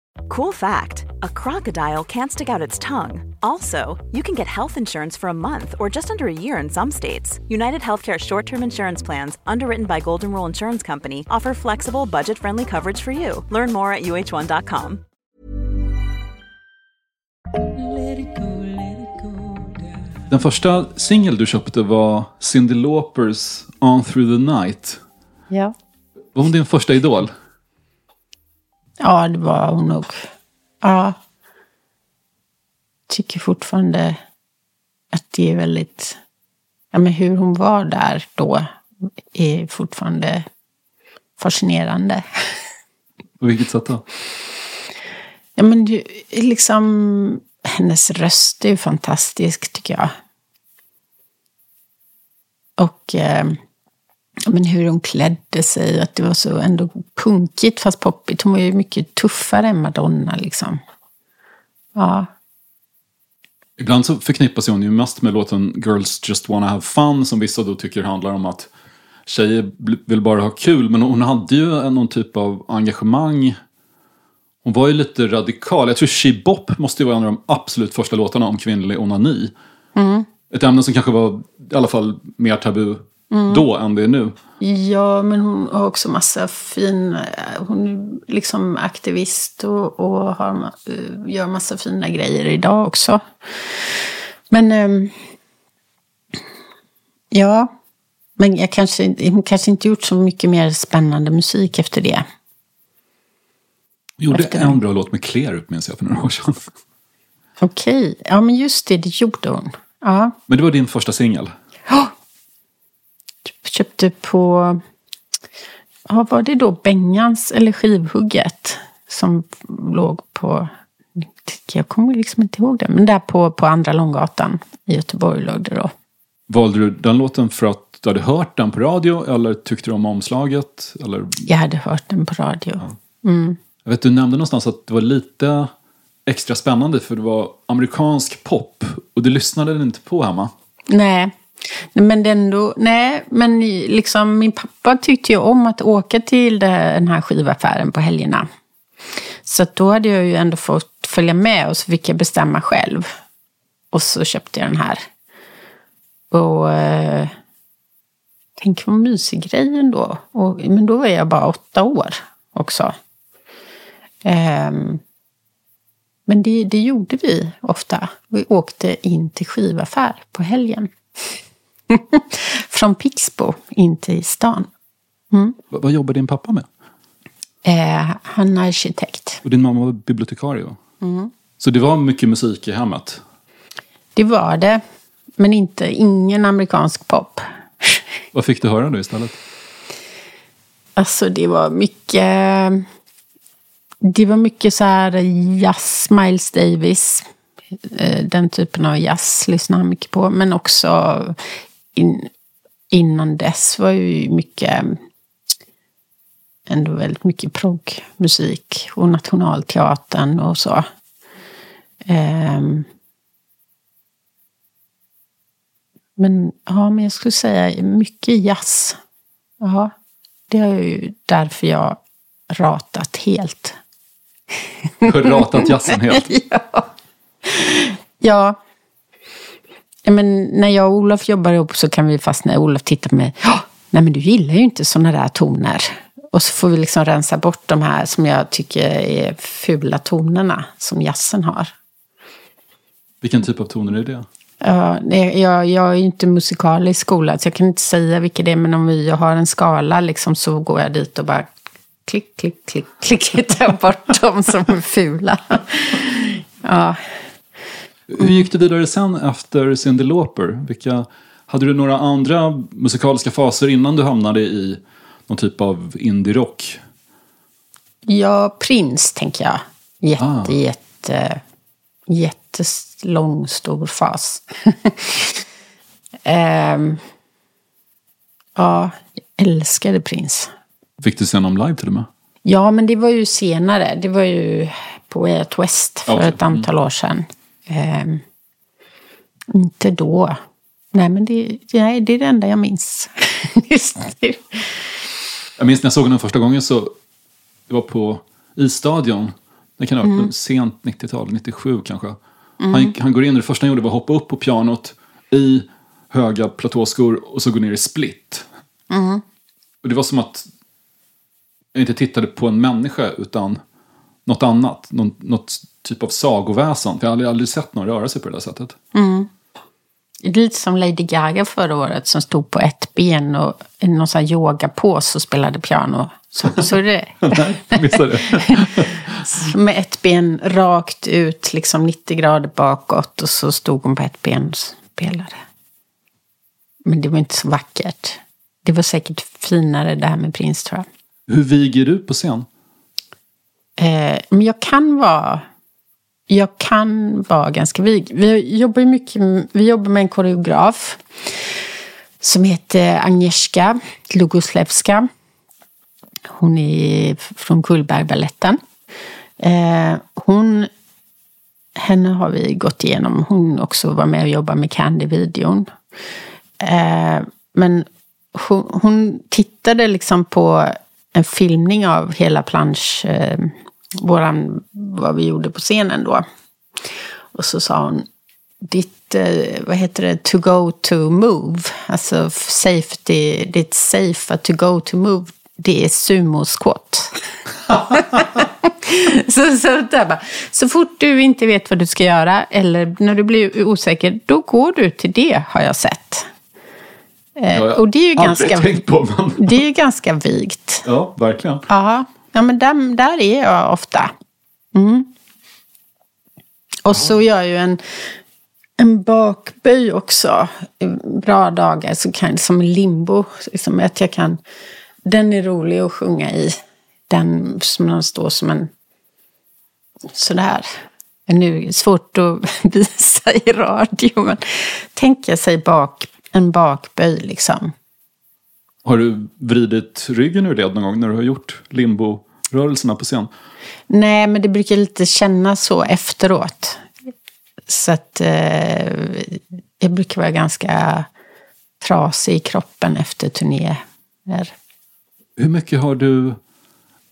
Cool fact a crocodile can't stick out its tongue. Also, you can get health insurance for a month or just under a year in some states. United Healthcare short term insurance plans, underwritten by Golden Rule Insurance Company, offer flexible, budget friendly coverage for you. Learn more at uh1.com. Let it go, let it go down. Den första singel du köpte var Cyndi Laupers On Through the Night. Ja. Var hon din första idol? Ja, det var hon nog. Ja. Tycker fortfarande att det är väldigt... Ja, men hur hon var där då är fortfarande fascinerande. På vilket sätt då? Ja, men är liksom... Hennes röst är ju fantastisk, tycker jag. Och... Eh, men hur hon klädde sig, att det var så ändå punkigt fast poppigt. Hon var ju mycket tuffare än Madonna, liksom. Ja. Ibland så förknippas hon ju mest med låten Girls Just Wanna Have Fun som vissa då tycker handlar om att tjejer vill bara ha kul. Men hon hade ju en- någon typ av engagemang. Hon var ju lite radikal. Jag tror She Bop måste ju vara en av de absolut första låtarna om kvinnlig onani. Ett ämne som kanske var i alla fall mer tabu då än det är nu. Ja, men hon har också massa fin... Hon är liksom aktivist och, och har, eh, gör massa fina grejer idag också. Men... ehm, ja. Men jag kanske, hon kanske inte gjort så mycket mer spännande musik efter det. Gjorde Efter en bra låt med Clear minns jag för några år sedan. Okej. Ja, men just det, det gjorde hon. Ja. Men det var din första singel. Köpte på, ja, var det då Bengans eller Skivhugget som låg på, jag kommer liksom inte ihåg det, men där på, på Andra Långgatan i Göteborg låg det då. Valde du den låten för att du hade hört den på radio eller tyckte du om omslaget? Eller, Jag hade hört den på radio. jag vet, du nämnde någonstans att det var lite extra spännande för det var amerikansk pop och du lyssnade inte på hemma. Nej. Men det ändå, nej, men liksom min pappa tyckte ju om att åka till det- den här skivaffären på helgerna. Så då hade jag ju ändå fått följa med och så fick jag bestämma själv. Och så köpte jag den här. Och eh, tänk vad mysig grej ändå. Och, men då var jag bara åtta år också. Eh, men det, det gjorde vi ofta. Vi åkte in till skivaffär på helgen. Från Pixbo in till stan. Vad, vad jobbar din pappa med? Eh, han är arkitekt. Och din mamma var bibliotekarie? va? Så det var mycket musik i hemmet? Det var det. Men inte, ingen amerikansk pop. Vad fick du höra då istället? Alltså det var mycket... Det var mycket så här jazz, Miles Davis. Eh, Den typen av jazz lyssnade han mycket på. Men också in, innan dess var ju mycket... Ändå väldigt mycket proggmusik och nationalteatern och så. Ehm. Men ja, men jag skulle säga mycket jazz. Ja, det är ju därför jag ratat helt. Ratat jazzen helt. ja. ja. Men när jag och Olof jobbar ihop så kan vi fastna. Olof tittar på mig. "Ja, Nej men du gillar ju inte sådana där toner. Och så får vi liksom rensa bort de här som jag tycker är fula tonerna som jazzen har. Vilken typ av toner är det? Ja, jag, jag är ju inte musikalisk skolad så jag kan inte säga vilket det är. Men om vi har en skala liksom, så går jag dit och bara klick, klick, klick, klick. Tar bort de som är fula. Ja. Hur gick du vidare sen efter Cyndi Lauper? Vilka, hade du några andra musikaliska faser innan du hamnade i någon typ av indie-rock? Ja, Prins tänker jag. Jätte, Ah. jätte, jättelång, stor fas. Ehm, ja, jag älskade Prins. Fick du se honom live till och med? Ja, men det var ju senare. Det var ju på Way Out West för Okej, ett antal år sedan. Ehm, inte då. Nej, men det, nej, det är det enda jag minns. Jag minns när jag såg honom första gången så det var på Isstadion. Det kan ha varit sent 90-tal, 97 kanske. Han, gick- han går in och det första han gjorde var att hoppa upp på pianot i höga platåskor och så gå ner i split. Och det var som att jag inte tittade på en människa utan något annat. Någon, något typ av sagoväsen. För jag hade aldrig sett någon röra sig på det där sättet. Det är lite som Lady Gaga förra året som stod på ett ben och i någon sån här yogapås och spelade piano. Så, så är det. Nej, missade det. Med ett ben rakt ut, liksom 90 grader bakåt och så stod hon på ett ben och spelade. Men det var inte så vackert. Det var säkert finare det här med prins tror jag. Hur viger du på scen? Eh, men jag kan vara... Jag kan vara ganska vig. Vi jobbar mycket vi jobbar med en koreograf som heter Agnieszka Lugoslewska. Hon är från Cullbergbaletten. Eh, hon, henne har vi gått igenom. Hon också var med och jobbade med Candy-videon. Eh, men hon, hon tittade liksom på en filmning av hela plansch, eh, våran, vad vi gjorde på scenen då. Och så sa hon, ditt, eh, vad heter det, to go to move. Alltså safety, ditt safe to go to move, det är sumo squat. så, så, där bara, så fort du inte vet vad du ska göra eller när du blir osäker, då går du till det har jag sett. Eh, och det är ju ganska, tänkt på, men... det är ju ganska vigt. Ja, verkligen. Ja, ja men där, där är jag ofta. Mm. Och så gör jag ju en, en bakböj också. Bra dagar så kan som limbo. Liksom att jag kan, den är rolig att sjunga i. Den som man står som en sådär. Nu är det svårt att visa i radio. Men tänka sig bak, en bakböj liksom. Har du vridit ryggen ur led någon gång när du har gjort limbo-rörelserna på scen? Nej, men det brukar lite kännas så efteråt. Så att eh, jag brukar vara ganska trasig i kroppen efter turnéer. Hur mycket har du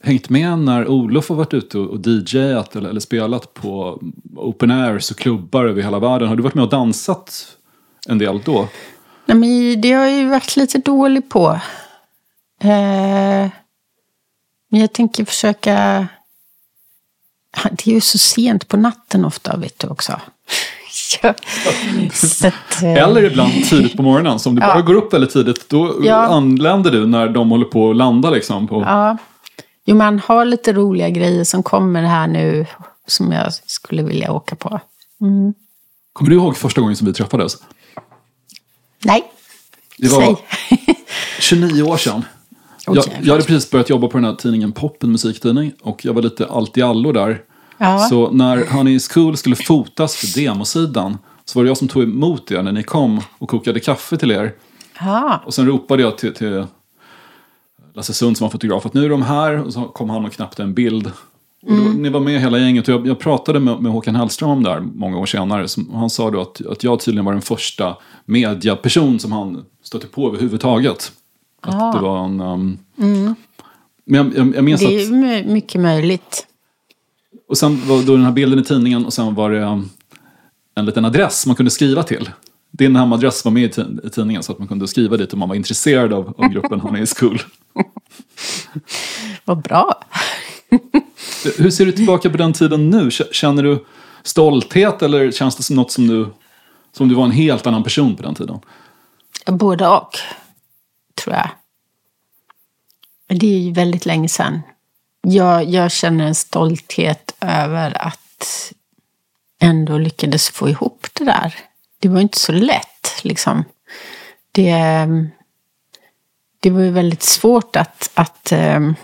hängt med när Olof har varit ute och och DJat eller, eller spelat på open airs och klubbar över hela världen? Har du varit med och dansat en del då? Nej, men det har jag ju varit lite dålig på. Eh, men jag tänker försöka... Det är ju så sent på natten ofta, vet du också. Ja. Att, eh, Eller ibland tidigt på morgonen. Så om du bara går upp väldigt tidigt, då Ja. anländer du när de håller på att landa liksom. På... Ja. Jo, man har lite roliga grejer som kommer här nu som jag skulle vilja åka på. Kommer du ihåg första gången som vi träffades? Nej, Det var säg. 29 år sedan. Jag, jävlar. jag hade precis börjat jobba på den här tidningen Pop, en musiktidning. Och jag var lite allt i allo där. Ja. Så när Honey is cool skulle fotas för demosidan så var det jag som tog emot er när ni kom och kokade kaffe till er. Ja. Och sen ropade jag till, till Lasse Sund som var fotograf att nu är de här. Och så kom han och knappade en bild. Då, Ni var med hela gänget och jag, jag pratade med, med Håkan Hellström om det här många år senare. Som, han sa då att, att jag tydligen var den första mediaperson som han stötte på överhuvudtaget. Att det var en... Um, Men jag, jag, jag minns Det att... är my- mycket möjligt. Och sen var då den här bilden i tidningen och sen var det um, en liten adress man kunde skriva till. Din hemadress var med i, i tidningen så att man kunde skriva dit om man var intresserad av, av gruppen Honey is cool. Vad bra. Hur ser du tillbaka på den tiden nu? Känner du stolthet eller känns det som något som du, som du var en helt annan person på den tiden? Både och, tror jag. Det är ju väldigt länge sedan. Jag, jag känner en stolthet över att ändå lyckades få ihop det där. Det var inte så lätt, liksom. Det, ehm, det var ju väldigt svårt att, att ehm,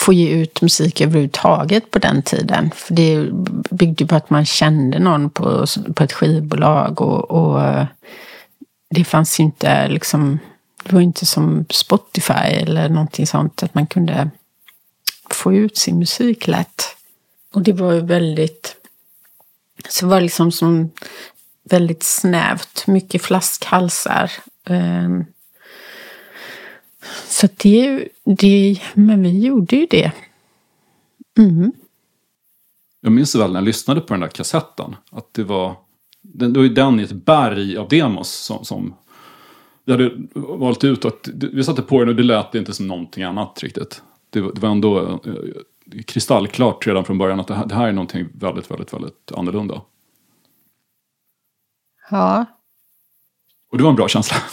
få ge ut musik överhuvudtaget på den tiden. För det byggde på att man kände någon på, på ett skivbolag och, och eh, det fanns ju inte liksom, det var inte som Spotify eller någonting sånt att man kunde få ut sin musik lätt. Och det var ju väldigt, så var det liksom som väldigt snävt, mycket flaskhalsar. Ehm, så det, det, men vi gjorde ju det. Jag minns väl när jag lyssnade på den där kassetten. Att det var, den, det var ju den i ett berg av demos som, som vi hade valt ut. Att, vi satte på den och det lät inte som någonting annat riktigt. Det, var- det var ändå eh, kristallklart redan från början att det här, det här är någonting väldigt, väldigt, väldigt annorlunda. Ja. Och det var en bra känsla.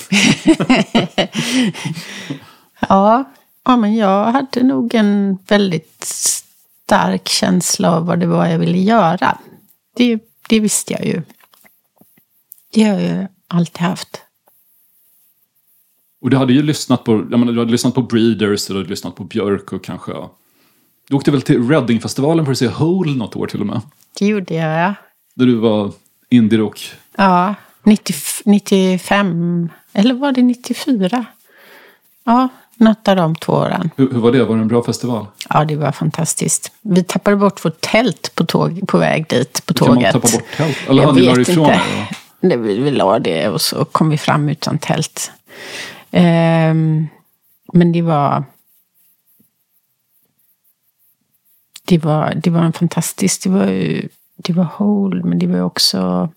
Ja, ja, men jag hade nog en väldigt stark känsla av vad det var jag ville göra. Det, det visste jag ju. Det har jag ju alltid haft. Och du hade ju lyssnat på, jag menar, du hade lyssnat på Breeders, du hade lyssnat på Björk och kanske... Du åkte väl till Readingfestivalen för att se Hole något år till och med? Det gjorde jag, ja. Där du var indie-rock. Ja, 90, 95, eller var det 94? Ja, något av de två åren. Hur, hur var det? Var det en bra festival? Ja, det var fantastiskt. Vi tappade bort vårt tält på, tåg, på väg dit på Kan man tåget. tappa bort tält? Eller jag hade ni varit ifrån? Det, vi, vi la det och så kom vi fram utan tält. Ehm, men det var... Det var, det var en fantastisk... Det var det var Hole, men det var också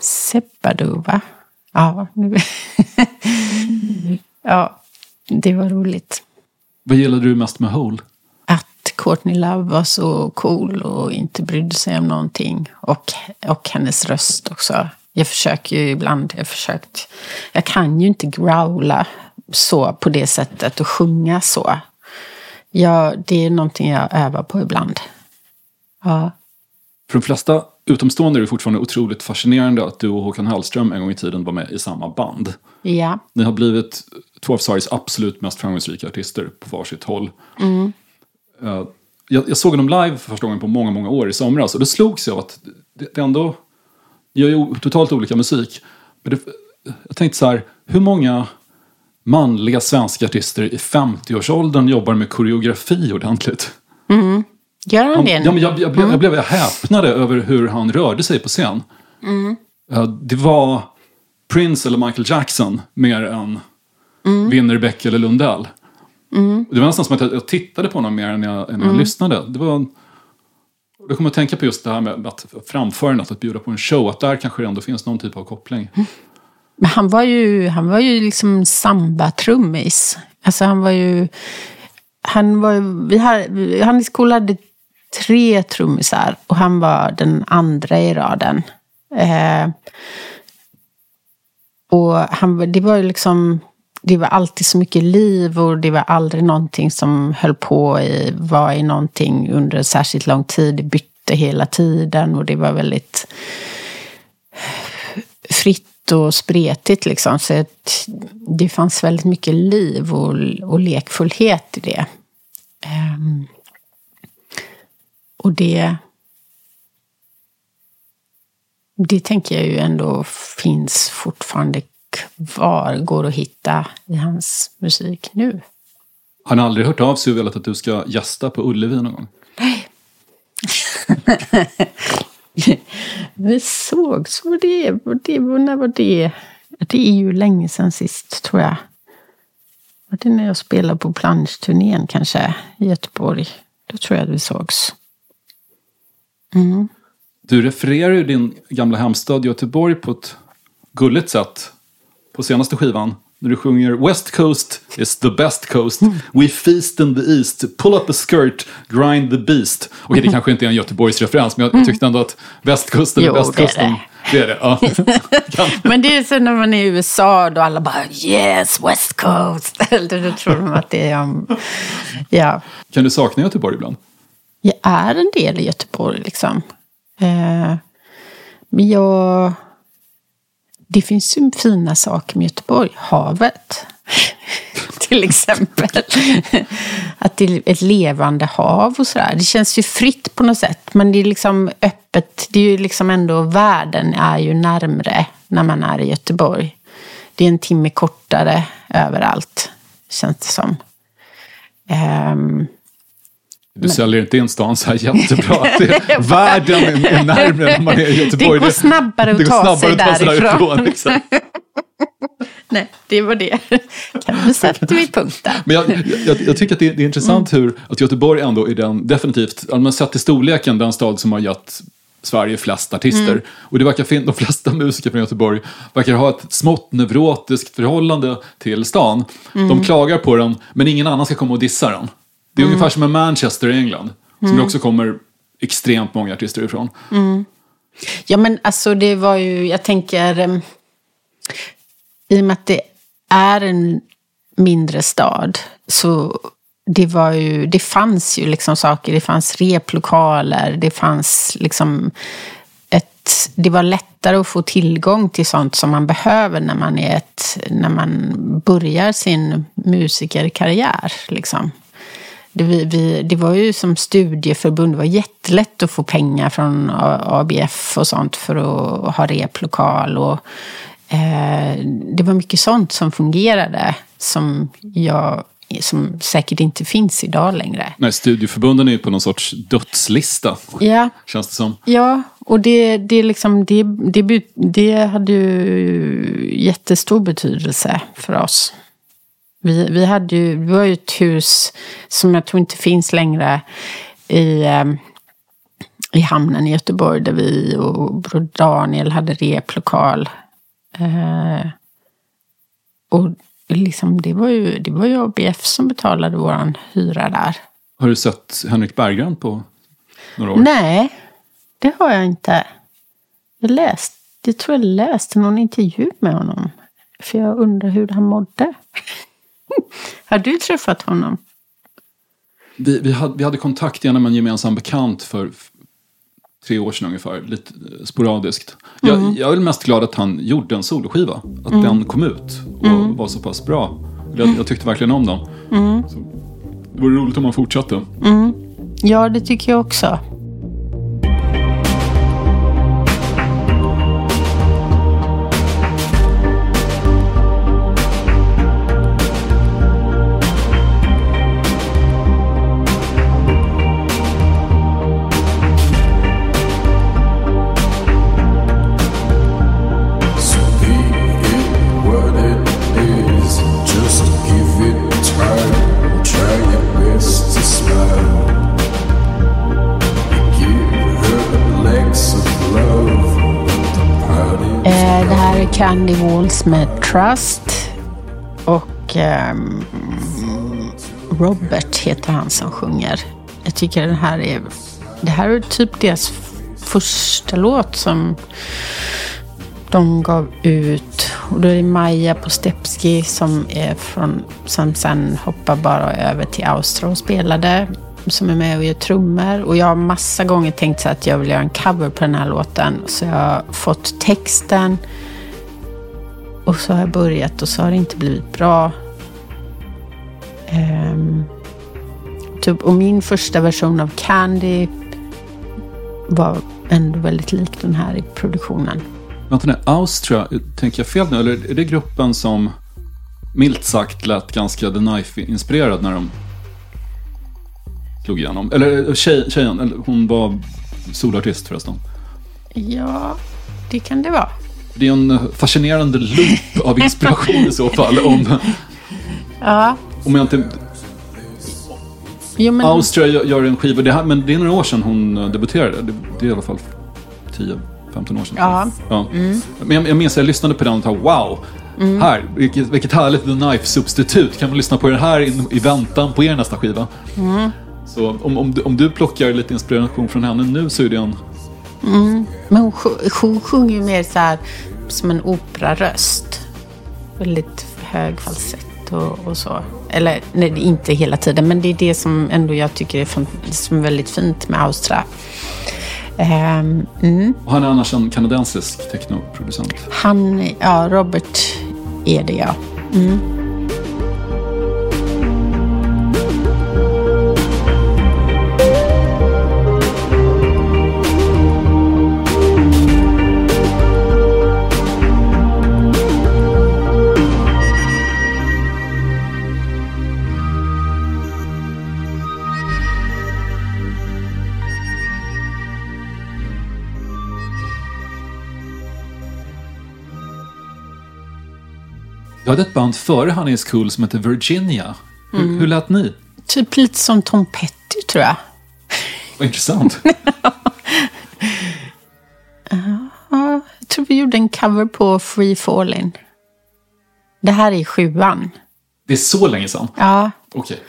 Seppadu, va? Ja, nu- ja, det var roligt. Vad gillade du mest med Hole? Att Courtney Love var så cool och inte brydde sig om någonting. Och, och hennes röst också. Jag försöker ju ibland, jag försökt. Jag kan ju inte growla så på det sättet och sjunga så. Ja, det är någonting jag övar på ibland. Ja. För de flesta utomstående är det fortfarande otroligt fascinerande att du och Håkan Hellström en gång i tiden var med i samma band. Ja. Ni har blivit två av Sveriges absolut mest framgångsrika artister på varsitt håll. Eh, jag, jag såg dem live för första gången på många, många år i somras och det slogs jag av att det, det ändå... Ni gör ju totalt olika musik. Men det, jag tänkte så här, hur många manliga svenska artister i 50-årsåldern jobbar med koreografi ordentligt? Gör han Han, det ja, men jag, jag, blev, jag blev häpnade över hur han rörde sig på scen. Ja, det var Prince eller Michael Jackson mer än Winnerbäck eller Lundell. Det var nästan som att jag, jag tittade på honom mer än jag, än jag lyssnade. Det var, jag kommer att tänka på just det här med att framförandet, att bjuda på en show. Att där kanske det ändå finns någon typ av koppling. Men han var ju, han var ju liksom samba-trummis. Alltså han var ju... Han var ju, vi hade, han hade tre trummisar och han var den andra i raden. Eh, och han, det var ju liksom... Det var alltid så mycket liv och det var aldrig någonting som höll på i, var i någonting under särskilt lång tid. Det bytte hela tiden och det var väldigt fritt och spretigt liksom. Så att det fanns väldigt mycket liv och, och lekfullhet i det. Eh, och det... Det tänker jag ju ändå finns fortfarande kvar, går att hitta i hans musik nu. Har han aldrig hört av sig och velat att du ska gästa på Ullevi någon gång? Vi sågs, var det, var det, när var det? Det är ju länge sedan sist, tror jag. Var det när jag spelade på planschturnén kanske, i Göteborg? Då tror jag att vi sågs. Du refererar ju din gamla hemstad Göteborg på ett gulligt sätt på senaste skivan. När du sjunger West Coast is the best coast. We feast in the east. Pull up a skirt, grind the beast. Okej, det kanske inte är en Göteborgs referens, men jag tyckte ändå att västkusten är västkusten. Det är det. Ja. Men det är så när man är i USA då alla bara yes, West Coast. Eller då tror de att det är om... Ja, Kan du sakna Göteborg ibland? Jag är en del i Göteborg liksom. Eh, men jag... Det finns ju fina saker med Göteborg. Havet. Till exempel. Att det är ett levande hav och sådär. Det känns ju fritt på något sätt. Men det är liksom öppet. Det är ju liksom ändå, världen är ju närmre när man är i Göteborg. Det är en timme kortare överallt, känns det som. Um, du säljer inte in stan så här jättebra. Det, världen är, är närmare när man är i Göteborg. Det går snabbare att det ta snabbare sig att ta sig därifrån. därifrån. Nej, det var det. Kan du sätta vi punkt där? Men jag, jag, jag tycker att det, det är intressant hur att Göteborg ändå är den, definitivt, allmänt sett till storleken, den stad som har gett Sverige flest artister. Och det verkar fin- de flesta musiker från Göteborg verkar ha ett smått neurotiskt förhållande till stan. De klagar på den, men ingen annan ska komma och dissa den. Det är ungefär som med Manchester i England, som det också kommer extremt många artister ifrån. Ja, men alltså det var ju, jag tänker, i och med att det är en mindre stad, så det var ju, det fanns ju liksom saker, det fanns replokaler, det fanns liksom ett, det var lättare att få tillgång till sånt som man behöver när man är ett, när man börjar sin musikerkarriär liksom. Det, vi, vi, det var ju som studieförbund, det var jättelätt att få pengar från ABF och sånt för att ha replokal. Och, eh, det var mycket sånt som fungerade som, jag, som säkert inte finns idag längre. Nej, studieförbunden är ju på någon sorts dödslista, Ja, känns det som. Ja, och det, det, liksom, det, det, det hade ju jättestor betydelse för oss. Vi, vi hade ju, vi var ju ett hus som jag tror inte finns längre i, eh, i hamnen i Göteborg där vi och Bror Daniel hade replokal. Eh, och liksom, det, var ju, det var ju ABF som betalade vår hyra där. Har du sett Henrik Berggren på några år? Nej, det har jag inte. Jag läste, jag tror jag läste någon intervju med honom. För jag undrar hur han mådde. har du träffat honom? Vi, vi, hade, vi hade kontakt genom en gemensam bekant för tre år sedan ungefär, lite eh, sporadiskt. Jag, jag är mest glad att han gjorde en soloskiva, att den kom ut och var så pass bra. Jag, jag tyckte verkligen om den. Så, det vore roligt om han fortsatte. Ja, det tycker jag också. Det är Candy Walls med Trust. Och um, Robert heter han som sjunger. Jag tycker den här är... Det här är typ deras första låt som de gav ut. Och då är det Maja Postepski som är från... Som sen hoppar bara över till Austro och spelade. Som är med och gör trummor. Och jag har massa gånger tänkt så att jag vill göra en cover på den här låten. Så jag har fått texten. Och så har jag börjat och så har det inte blivit bra. Ehm, typ, och min första version av Candy var ändå väldigt lik den här i produktionen. Vänta nu, Austria, tänker jag fel nu? Eller är det gruppen som milt sagt lät ganska The Knife-inspirerad när de slog igenom? Eller eh, tjej, tjejen, eller hon var solartist förresten. Ja, det kan det vara. Det är en fascinerande loop av inspiration i så fall. Om, Ja, om jag inte... jo, men, Austria gör- en skiva, det här, men det är några år sedan hon eh, debuterade. Det, det är i alla fall 10-15 år sedan. Ja. ja. Men jag, jag minns att jag lyssnade på den och tänkte wow, här, vilket, vilket härligt The Knife-substitut. Kan man lyssna på den här i, i väntan på er nästa skiva? Så om, om, du, om du plockar lite inspiration från henne nu så är det en... men hon, hon sjunger ju mer så här som en operaröst. Väldigt hög falsett och, och så. Eller nej, inte hela tiden, men det är det som ändå jag tycker är, fan, som är väldigt fint med Austria. Ehm, mm. Han är annars en kanadensisk technoproducent. Han, ja, Robert är det ja. Du hade ett band före Honey is Cool som hette Virginia. Hur, hur lät ni? Typ lite som Tom Petty tror jag. Vad intressant. Ja, jag tror vi gjorde en cover på Free Fallin'. Det här är sjuan. Det är så länge sedan. Ja, Okej.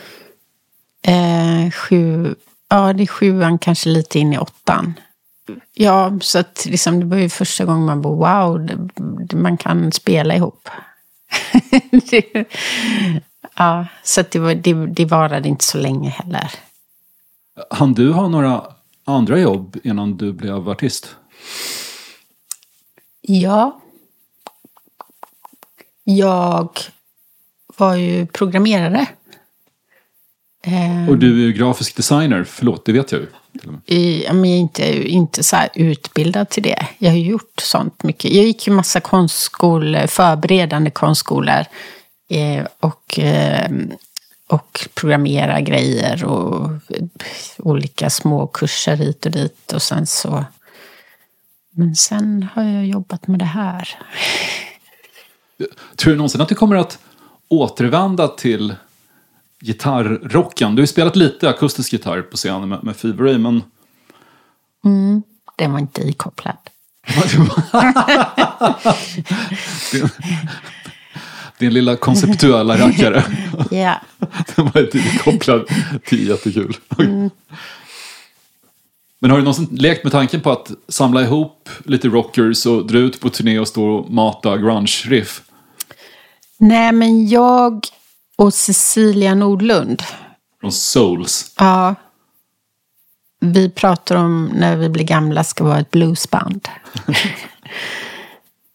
eh, sju, ja, det är sjuan, kanske lite in i åttan. Ja, så att liksom, det var ju första gången man bara wow, det, man kan spela ihop. det, ja, så det, var, det, det varade inte så länge heller. Han du ha några andra jobb innan du blev artist? Ja. Jag var ju programmerare. Och du är ju grafisk designer, förlåt, det vet jag ju. Till och med. i, jag är inte, inte så här utbildad till det. Jag har gjort sånt mycket. Jag gick ju massa konstskolor, förberedande konstskolor. Eh, och, eh, och programmera grejer och olika små kurser hit och dit. Och sen så... Men sen har jag jobbat med det här. Tror du någonsin att du kommer att återvända till gitarrrocken? Du har ju spelat lite akustisk gitarr på scenen med, med Fever Ray, men Mm, den var inte ikopplad. Din, din lilla konceptuella rackare. Ja. Den var inte kopplad till jättekul. Men har du någonsin lekt med tanken på att samla ihop lite rockers och dra ut på turné och stå och mata grunge-riff? Nej, men jag och Cecilia Nordlund, Från Souls. ja, vi pratar om när vi blir gamla ska vara ett bluesband.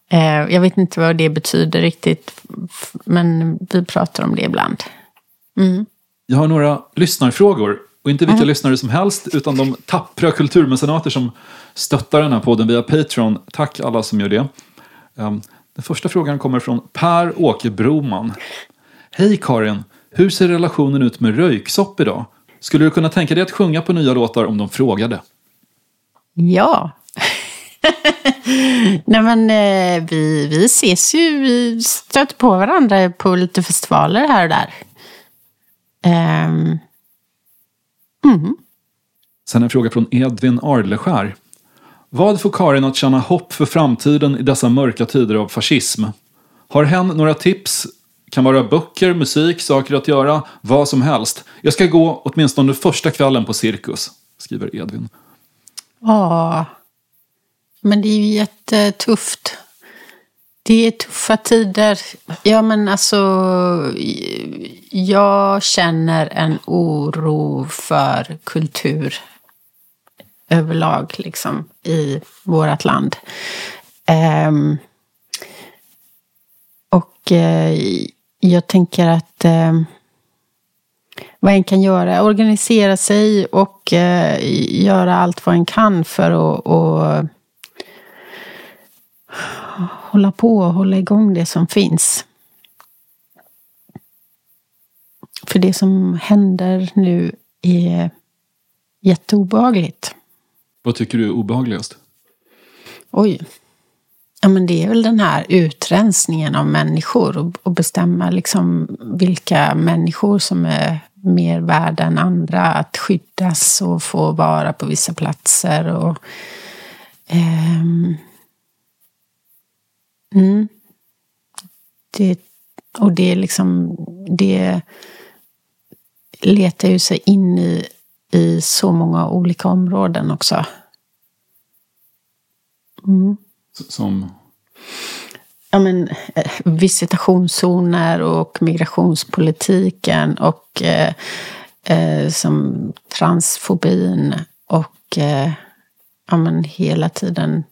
Eh, jag vet inte vad det betyder riktigt, men vi pratar om det ibland. Jag har några lyssnarfrågor. Och inte vilka lyssnare som helst, utan de tappra kulturmecenater som stöttar den här podden via Patreon. Tack alla som gör det. Ehm, Den första frågan kommer från Per Åke Broman. Hej Karin! Hur ser relationen ut med Röyksopp idag? Skulle du kunna tänka dig att sjunga på nya låtar om de frågade? Ja. Nej men eh, vi, vi ses ju, vi stöter på varandra på lite festivaler här och där. Ehm, Sen en fråga från Edvin Arleskär. Vad får Karin att känna hopp för framtiden i dessa mörka tider av fascism? Har hen några tips? Kan vara böcker, musik, saker att göra, vad som helst. Jag ska gå åtminstone första kvällen på Cirkus, skriver Edvin. Ja, men det är ju jättetufft. Det är tuffa tider. Ja, men alltså, jag känner en oro för kultur överlag liksom, i vårt land. Um, och eh, jag tänker att eh, vad en kan göra, organisera sig och eh, göra allt vad en kan för att och, hålla på och hålla igång det som finns. För det som händer nu är jätteobehagligt. Vad tycker du är obehagligast? Oj. Ja, men det är väl den här utrensningen av människor och, och bestämma liksom vilka människor som är mer värda än andra att skyddas och få vara på vissa platser. Och, ehm, mm. det, och det är liksom, det letar ju sig in i, i så många olika områden också. Mm. Som ja, men, eh, visitationszoner och migrationspolitiken och eh, eh, som transfobin och eh, ja, men, hela tiden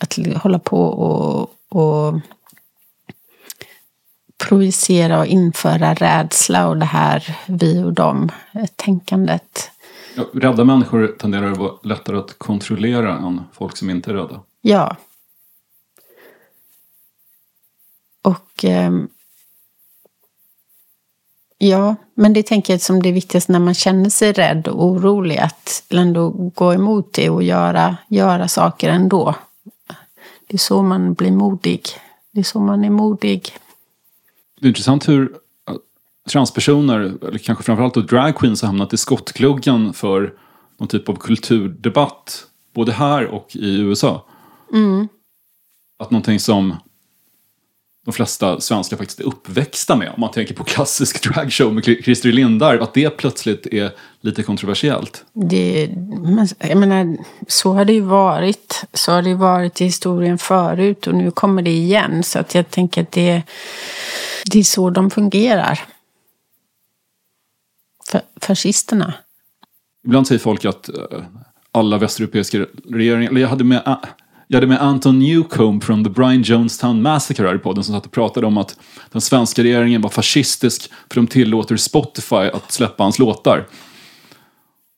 att hålla på och, och projicera och införa rädsla och det här vi och dem eh, tänkandet. Ja, rädda människor tenderar att vara lättare att kontrollera än folk som inte är rädda. Ja. Och... ehm, ja, men det tänker jag som det viktigaste när man känner sig rädd och orolig. Att ändå gå emot det och göra, göra saker ändå. Det är så man blir modig. Det är så man är modig. Det är intressant hur eh, transpersoner, eller kanske framförallt då drag queens, har hamnat i skottgluggen för någon typ av kulturdebatt. Både här och i USA. Att någonting som de flesta svenskar faktiskt är uppväxta med. Om man tänker på klassisk dragshow med Christer Lindarw. Att det plötsligt är lite kontroversiellt. Det, men, jag menar, så har det ju varit. Så har det ju varit i historien förut och nu kommer det igen. Så att jag tänker att det, det är så de fungerar. Fa- fascisterna. Ibland säger folk att eh, alla västeuropeiska regeringar, eller jag hade med, eh, jag hade med Anton Newcomb från The Brian Jonestown Massacre här i podden som satt och pratade om att den svenska regeringen var fascistisk för de tillåter Spotify att släppa hans låtar.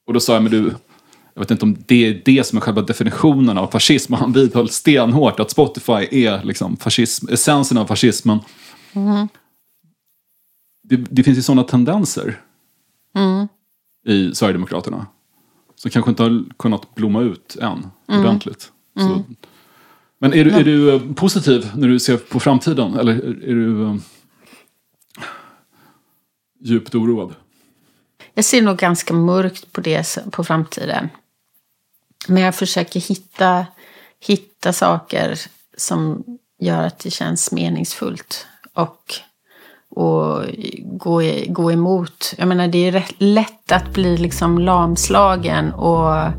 Och då sa jag, men du, jag vet inte om det är det som är själva definitionen av fascism. Och han vidhöll stenhårt att Spotify är liksom fascism, essensen av fascismen. Det, det finns ju sådana tendenser i Sverigedemokraterna. Som kanske inte har kunnat blomma ut än ordentligt. Så. Men är du, är du eh, positiv när du ser på framtiden? Eller är du eh, djupt oroad? Jag ser nog ganska mörkt på det på framtiden. Men jag försöker hitta, hitta saker som gör att det känns meningsfullt. Och, och gå, gå emot. Jag menar, det är rätt lätt att bli liksom lamslagen och,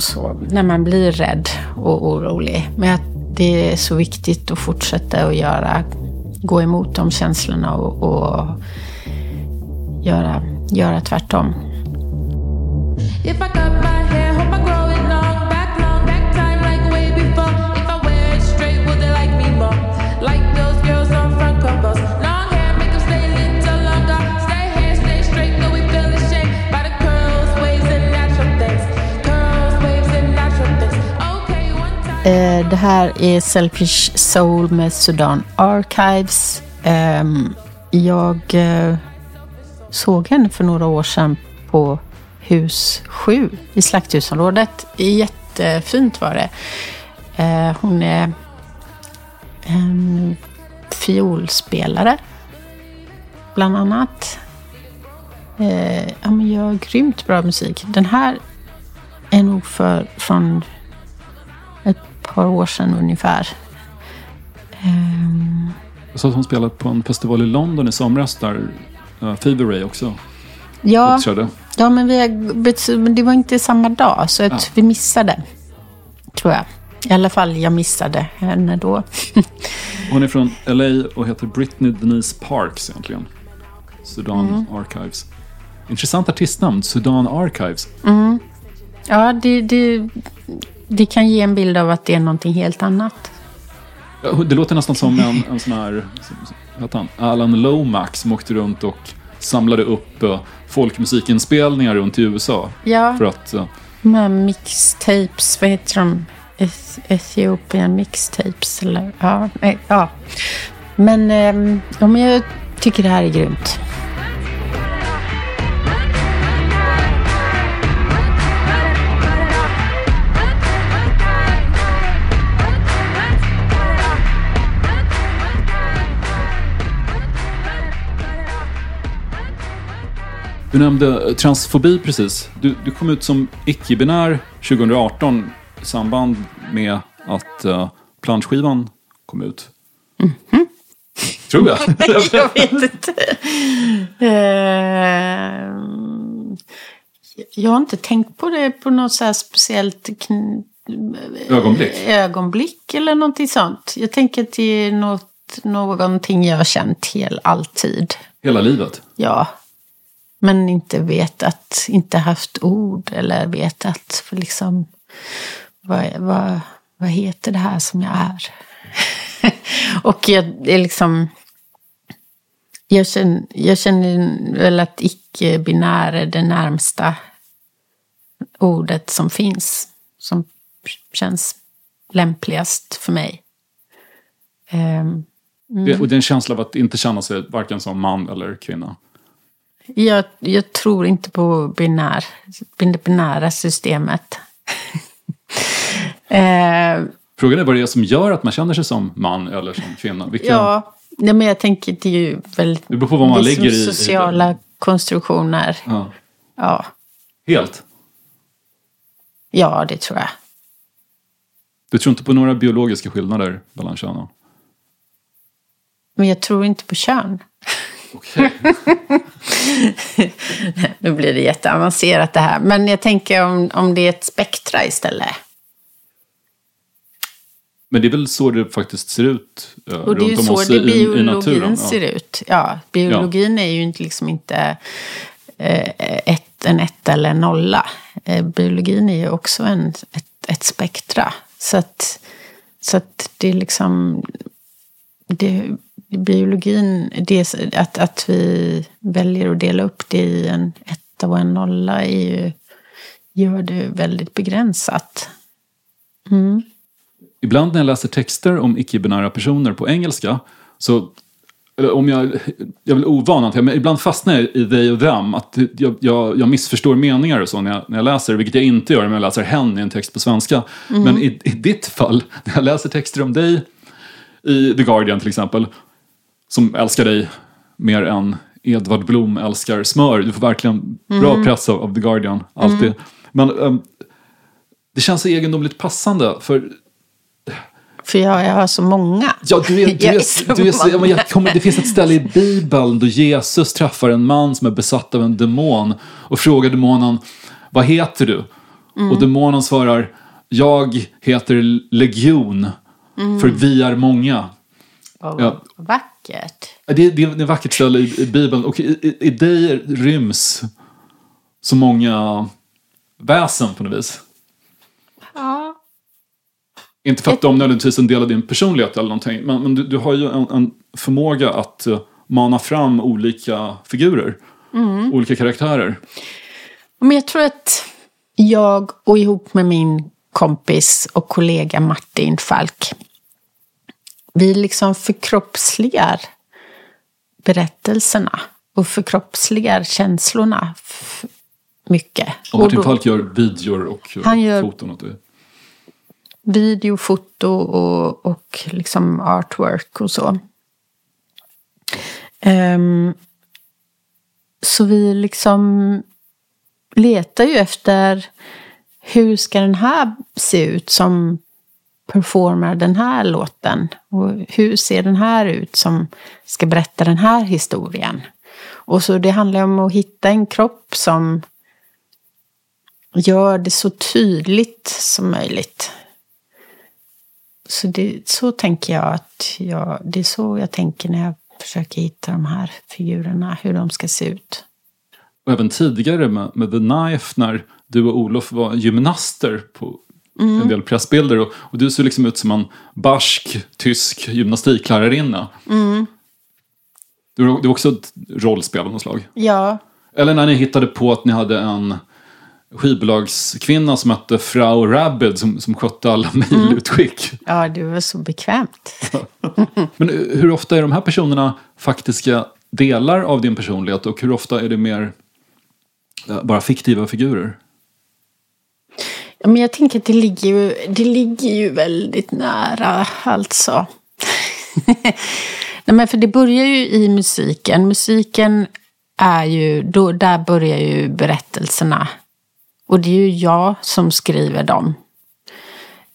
och så, när man blir rädd och orolig. Men att det är så viktigt att fortsätta att göra, gå emot de känslorna och, och göra, göra tvärtom. If I got my head Eh, det här är Selfish Soul med Sudan Archives. Ehm, jag eh, såg henne för några år sedan på hus 7 i Slakthusområdet. Jättefint var det. Eh, hon är en fiolspelare, bland annat. Ja, men gör grymt bra musik. Den här är nog för, från par år sedan ungefär. Jag sa att hon spelade på en festival i London i somras där uh, Fever Ray också ja, uppträdde. ja, men vi det var inte samma dag, så att Ja. vi missade. Tror jag. I alla fall, jag missade henne då. Hon är från LA och heter Britney Denise Parks egentligen. Sudan Mm. Archives. Intressant artistnamn, Sudan Archives. ja, det, det, det kan ge en bild av att det är någonting helt annat. Det låter nästan som en, en sån här, vad han? Alan Lomax som åkte runt och samlade upp uh, folkmusikinspelningar runt i USA. Ja, För att, de här mixtapes, vad heter de? Eth- Ethiopian mixtapes, eller? Ja, nej, ja. Men, ehm, ja, men jag tycker det här är grymt. Du nämnde eh, transfobi precis. Du, du kom ut som icke-binär 2018 i samband med att uh, planschskivan kom ut. Tror jag. jag vet inte. Ehm, jag har inte tänkt på det på något så här speciellt Ögonblick. ögonblick eller någonting sånt. Jag tänker att det är något, någonting jag har känt hel, alltid. Hela livet. Ja. Men inte vetat, inte haft ord eller vetat för liksom vad, vad, vad heter det här som jag är? Och jag är liksom jag känner, jag känner väl att icke-binär är det närmsta ordet som finns. Som känns lämpligast för mig. Ehm, Det, och det är en känsla av att inte känna sig varken som man eller kvinna. Jag, jag tror inte på binär, det binära systemet. eh, Frågan är vad det är som gör att man känner sig som man eller som kvinna. Vilka, ja, nej, men jag tänker det är ju väldigt... Det beror på vad man ligger i- sociala konstruktioner. Ja. Ja, Helt. ja, det tror jag. Du tror inte på några biologiska skillnader mellan könen? Men jag tror inte på kön. Okej. Nu blir det jätteavancerat det här. Men jag tänker om, om det är ett spektra istället. Men det är väl så det faktiskt ser ut eh, Och det är ju så det i, i biologin naturen. ser ut. Ja, biologin är ju inte liksom inte eh, ett, en etta eller en nolla. Eh, biologin är ju också en, ett, ett spektra. Så att, så att det är liksom... Det, biologin, det, att, att vi väljer att dela upp det i en etta och en nolla är ju, gör det väldigt begränsat. Ibland när jag läser texter om icke-binära personer på engelska så eller om jag, jag är väl ovan att jag, men ibland fastnar jag i they och them. Att jag, jag, jag missförstår meningar och så när jag, när jag läser, vilket jag inte gör när jag läser hen i en text på svenska. Men i, i ditt fall, när jag läser texter om dig i The Guardian till exempel, som älskar dig mer än Edvard Blom älskar smör. Du får verkligen bra press av, av The Guardian, alltid. Men ehm, Det känns så egendomligt passande för För jag, jag har så många. Ja, du är, du är, är du är, så- ja, jag kommer, det finns ett ställe i Bibeln då Jesus träffar en man som är besatt av en demon och frågar demonen, vad heter du? Mm. Och demonen svarar, jag heter Legion, för vi är många. Vad Ja. Vackert. Det, det, är ett vackert ställe i, i Bibeln och i, i, i dig ryms så många väsen på något vis. Ja. Inte för att de nödvändigtvis är en del av din personlighet eller någonting. Men, men du, du har ju en, en förmåga att eh, mana fram olika figurer. Olika karaktärer. Men jag tror att jag och ihop med min kompis och kollega Martin Falk, vi liksom förkroppsligar berättelserna och förkroppsligar känslorna mycket. Och Martin då- Falk gör videor och Han gör- foton. Och det. video, foto och, och liksom artwork och så. Ehm, så vi liksom letar ju efter hur ska den här se ut som performar den här låten? Och hur ser den här ut som ska berätta den här historien? Och så det handlar om att hitta en kropp som gör det så tydligt som möjligt. Så, det, så tänker jag att jag, det är så jag tänker när jag försöker hitta de här figurerna, hur de ska se ut. Och även tidigare med, med The Knife när du och Olof var gymnaster på en del pressbilder. Och, och du ser liksom ut som en barsk tysk gymnastiklärarinna. Du, du är också ett rollspel av något slag. Ja, Eller när ni hittade på att ni hade en skivbolagskvinna som hette Frau Rabbit som, som skötte alla mejlutskick. ja det var så bekvämt. Men hur ofta är de här personerna faktiska delar av din personlighet och hur ofta är det mer eh, bara fiktiva figurer? Ja, men jag tänker att det ligger ju, det ligger ju väldigt nära alltså. Nej, men för det börjar ju i musiken. Musiken är ju, då, där börjar ju berättelserna. Och det är ju jag som skriver dem.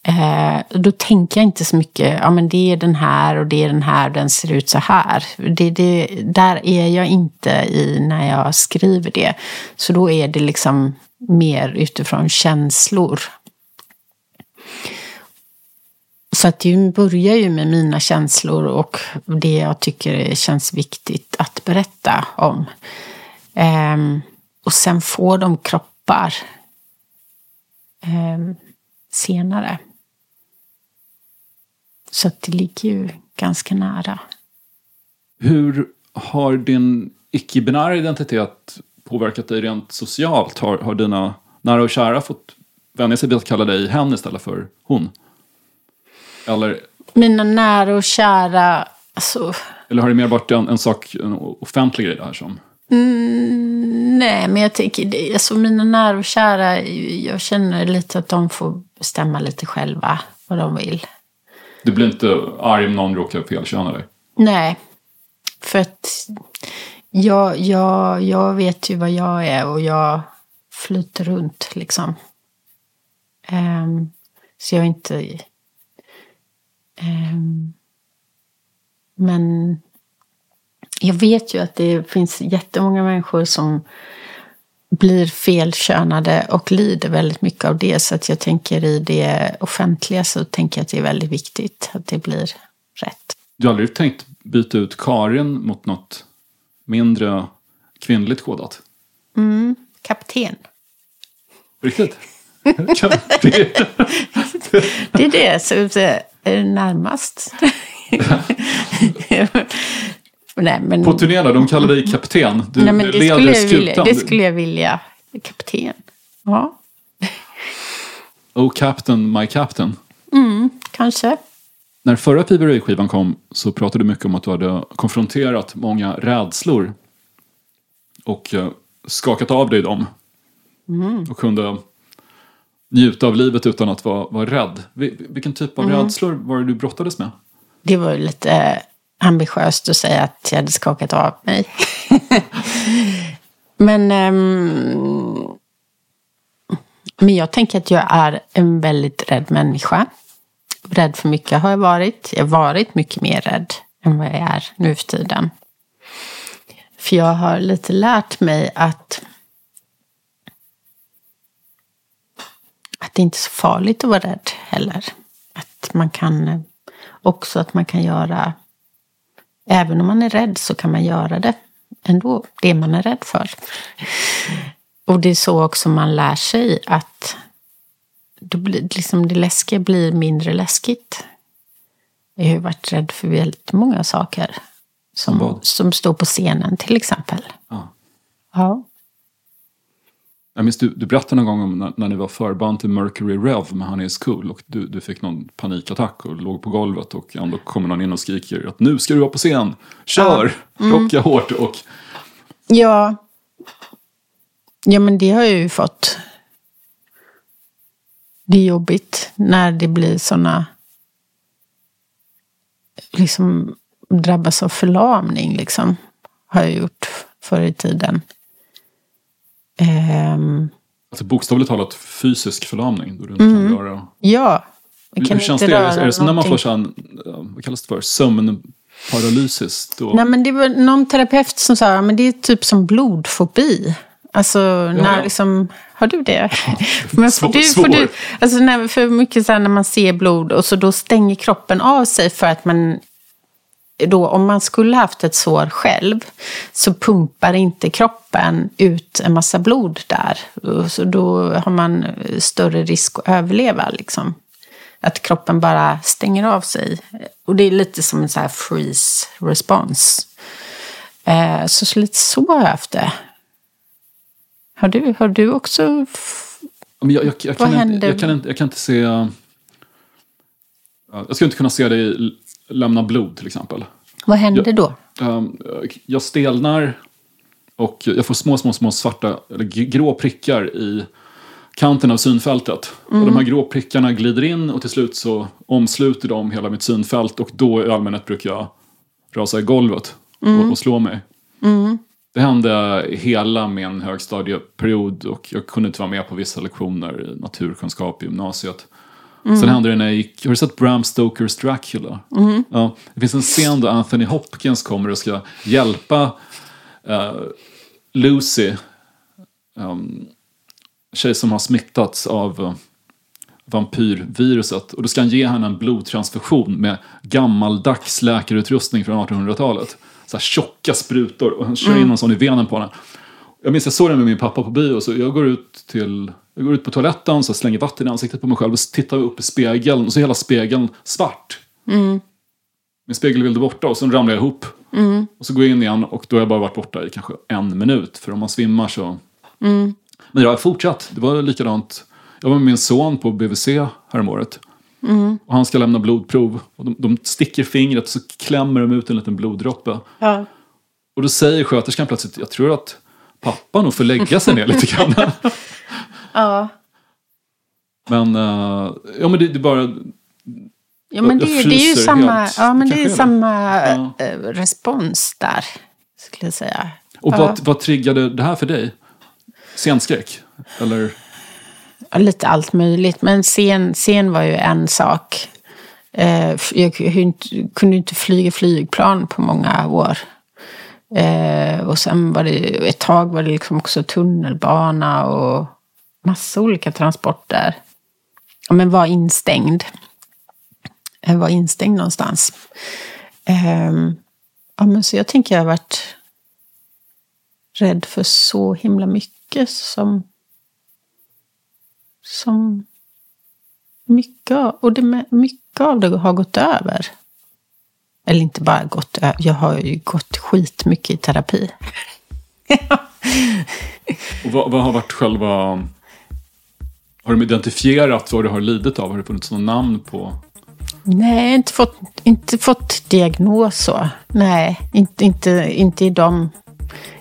Eh, då tänker jag inte så mycket, ja men det är den här och det är den här, den ser ut så här. Det, det, där är jag inte i när jag skriver det. Så då är det liksom mer utifrån känslor. Så att det börjar ju med mina känslor och det jag tycker känns viktigt att berätta om. Ehm, och sen får de kroppar ehm, senare. Så att det ligger ju ganska nära. Hur har din icke-binära identitet påverkat dig rent socialt? Har, har dina nära och kära fått vänja sig vid att kalla dig hen istället för hon? Eller, Mina nära och kära, alltså, eller har det mer varit en, en sak, en offentlig grej det här som? nej men jag tänker, det, alltså mina nära och kära, jag känner lite att de får bestämma lite själva vad de vill. Du blir inte arg om någon råkar felköna dig? Nej, för att jag, jag, jag vet ju vad jag är och jag flyter runt liksom. Um, så jag är inte... Um, men jag vet ju att det finns jättemånga människor som blir felkönade och lider väldigt mycket av det. Så att jag tänker i det offentliga så tänker jag att det är väldigt viktigt att det blir rätt. Du har aldrig tänkt byta ut Karin mot något mindre kvinnligt kodat? Kapten. Riktigt? Det är det som är närmast. Nej, men, På turnén då, de kallar dig kapten. Du nej, men det, leder skulle jag vilja, skutan. det skulle jag vilja. Kapten. Ja, Oh captain, my captain. kanske. När förra PVRA-skivan kom så pratade du mycket om att du hade konfronterat många rädslor. Och eh, skakat av dig dem. Och kunde njuta av livet utan att vara, vara rädd. Vil- Vilken typ av rädslor var det du brottades med? Det var lite ambitiöst att säga att jag hade skakat av mig. Men um, Men jag tänker att jag är en väldigt rädd människa. Rädd för mycket har jag varit. Jag har varit mycket mer rädd än vad jag är nu för tiden. För jag har lite lärt mig att att det inte är så farligt att vara rädd heller. Att man kan eh, också att man kan göra, även om man är rädd så kan man göra det ändå, det man är rädd för. Och det är så också man lär sig att då blir, liksom det läskiga blir mindre läskigt. Jag har ju varit rädd för väldigt många saker. Som, Vad? som står på scenen till exempel. Ja. Ja. Jag minns du, du berättade någon gång om när, när ni var förband till Mercury Rev med Honey is Cool och du, du fick någon panikattack och låg på golvet och ändå kommer någon in och skriker att nu ska du vara på scen, kör, rocka hårt och Ja. Ja, men det har jag ju fått. Det är jobbigt när det blir såna liksom drabbas av förlamning liksom. Har jag gjort förr i tiden. Ehm, alltså bokstavligt talat fysisk förlamning då du inte kan röra. ja. Hur, kan hur känns det? Är det som när man får sån, ja, vad kallas det för, sömnparalysis? Då? Nej, men det var någon terapeut som sa men det är typ som blodfobi. Alltså, när ja. liksom, har du det? men Svår- får du, får du, alltså när, för mycket så här när man ser blod och så då stänger kroppen av sig för att man då, om man skulle haft ett sår själv så pumpar inte kroppen ut en massa blod där. Så då har man större risk att överleva. Liksom. Att kroppen bara stänger av sig. Och det är lite som en så här freeze response. Eh, så, så lite så har jag haft det. Har du, har du också... jag, jag, jag, Vad kan inte, händer? jag, kan inte, jag kan inte se... ja, Jag skulle inte kunna se l- lämna blod till exempel. Vad händer då? Um, jag stelnar och jag får små, små, små svarta, eller grå prickar i kanten av synfältet. Och Mm. de här grå prickarna glider in och till slut så omsluter de hela mitt synfält och då i allmänhet brukar jag rasa i golvet Mm. och, och slå mig. Det hände hela min högstadieperiod och jag kunde inte vara med på vissa lektioner i naturkunskap i gymnasiet. Sen hände det när jag gick, har du sett Bram Stokers Dracula? Ja, det finns en scen där Anthony Hopkins kommer och ska hjälpa eh, Lucy, um, tjej som har smittats av uh, vampyrviruset. Och då ska han ge henne en blodtransfusion med gammaldags läkarutrustning från 1800-talet. Så här tjocka sprutor och han kör in en sån i venen på henne. Jag minns jag såg den med min pappa på bio så jag går ut till jag går ut på toaletten så slänger vatten i ansiktet på mig själv och så tittar upp i spegeln och så är hela spegeln svart. Min spegelbild är borta och så ramlar jag ihop. Och så går jag in igen och då har jag bara varit borta i kanske en minut. För om man svimmar så... Men jag har fortsatt. Det var likadant. Jag var med min son på BVC häromåret. Och han ska lämna blodprov. Och de, de sticker fingret och så klämmer de ut en liten bloddroppe. Ja. Och då säger sköterskan plötsligt, jag tror att pappa nog får lägga sig ner lite grann. Ja. Men, eh, ja men det, det är bara... Ja, men det, det är ju samma, helt. ja, men det är samma Ja. eh, respons där, skulle jag säga. Och Ja. vad, vad triggade det här för dig? Scenskräck? Eller? Ja, lite allt möjligt. Men scen, scen var ju en sak. Eh, Jag kunde inte flyga flygplan på många år. Eh, och sen var det, ett tag var det liksom också tunnelbana och massa olika transporter. Ja, men var instängd. Jag var instängd någonstans. Eh, ja, men så jag tänker jag har varit rädd för så himla mycket som som mycket, och det, mycket av det har gått över. Eller inte bara gått jag har ju gått skitmycket i terapi. Och vad, vad har varit själva... Har de identifierat vad du har lidit av? Har det funnits något namn på? Nej, inte fått, inte fått diagnos så. Nej, inte, inte, inte, i de,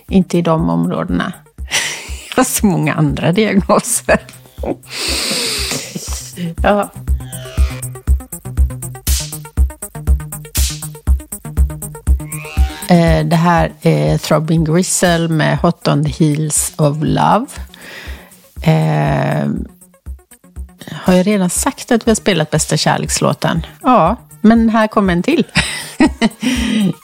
inte i de områdena. Jag har så många andra diagnoser. Ja. Eh, Det här är Throbbing Gristle med Hot on the Heels of Love. Eh, Har jag redan sagt att vi har spelat bästa kärlekslåten? Ja, men här kommer en till.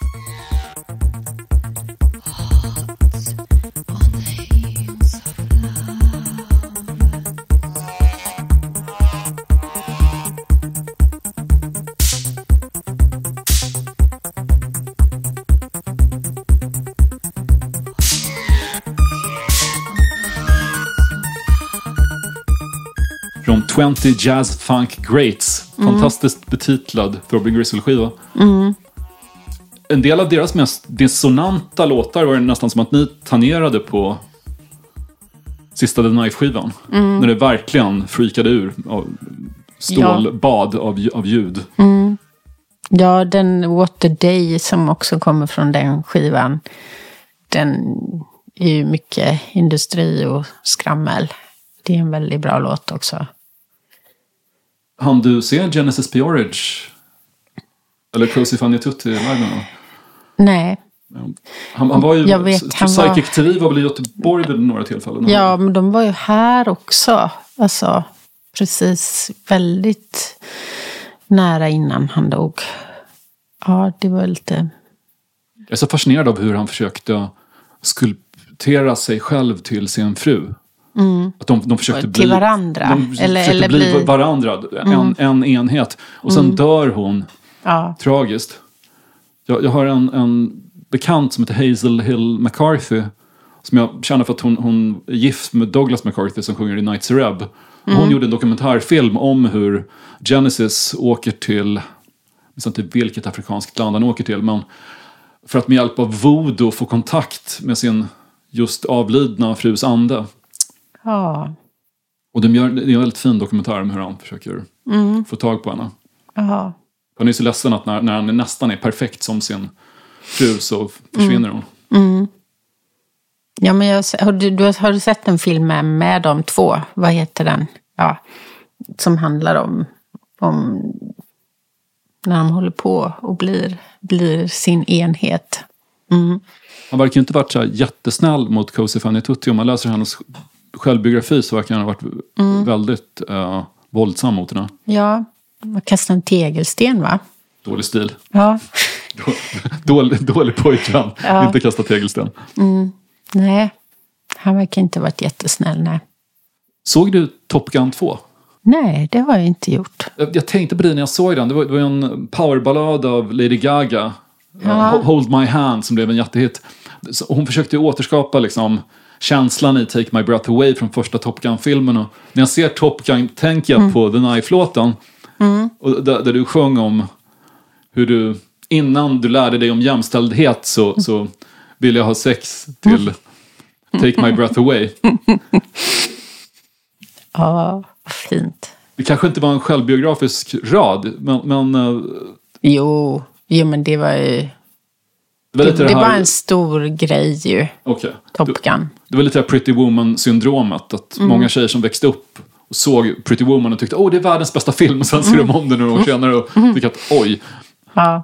20 Jazz Funk Greats. Fantastiskt betitlad Throbbing Gristle-skiva. En del av deras mest dissonanta låtar var det nästan som att ni tangerade på sista The Knife-skivan. När det verkligen freakade ur. Av stålbad av, lju- av ljud. Ja, den What a Day som också kommer från den skivan. Den är ju mycket industri och skrammel. Det är en väldigt bra låt också. Han du se Genesis Peorage? Eller Fanny Tutti live? Nej, Han, han var ju... Jag vet, han var- Psychic TV var väl i Göteborg vid några tillfällen? ja, men de var ju här också. Alltså, precis väldigt nära innan han dog. Ja, det var lite... Jag är så fascinerad av hur han försökte skulptera sig själv till sin fru. Att de, de försökte Mm. Till bli, varandra. De Eller- försökte eller bli, bli- Mm. varandra, en, en enhet. Och sen dör hon Ja, tragiskt. Jag, jag har en, en bekant som heter Hazel Hill McCarthy. Som jag känner för att hon, hon är gift med Douglas McCarthy som sjunger i Nights Reb. Hon gjorde en dokumentärfilm om hur Genesis åker till, jag vet inte vilket afrikanskt land han åker till, men för att med hjälp av voodoo få kontakt med sin just avlidna frus ande. Ja, Och de gör, det är en väldigt fin dokumentär om hur han försöker få tag på henne. ja. Han är så ledsen att när, när han nästan är perfekt som sin fru så försvinner hon. Ja, men jag, har, du, du, har du sett en film med, med de två? Vad heter den? Ja, som handlar om, om när de håller på och blir, blir sin enhet. Han verkar ju inte varit så här jättesnäll mot Cozy Fanny Tutti. Om man läser hennes självbiografi så verkar han ha varit väldigt uh, våldsam mot henne. Ja, man kastar en tegelsten va? Dålig stil. Ja. dålig, dålig pojkvän. Inte kasta tegelsten. Nej, han verkar inte ha varit jättesnäll. Nej. Såg du Top Gun 2? nej, det har jag inte gjort. Jag, jag tänkte på det när jag såg den. Det var, det var en powerballad av Lady Gaga. Ja. Uh, Hold My Hand som blev en jättehit. Så hon försökte ju återskapa liksom, känslan i Take My Breath Away från första Top Gun-filmen. Och när jag ser Top Gun tänker jag på The Knife-låten. Och där, där du sjöng om hur du innan du lärde dig om jämställdhet så, så ville jag ha sex till Take My Breath Away. Ja, vad fint. Det kanske inte var en självbiografisk rad, men, men eh, Jo, jo men det var ju... det Det, det det var en stor grej ju, Okej. Top Gun. Det var lite det här Pretty Woman-syndromet. Att många tjejer som växte upp och såg Pretty Woman och tyckte åh det är världens bästa film. Och sen ser de om det några år senare och tycker att oj. Ja.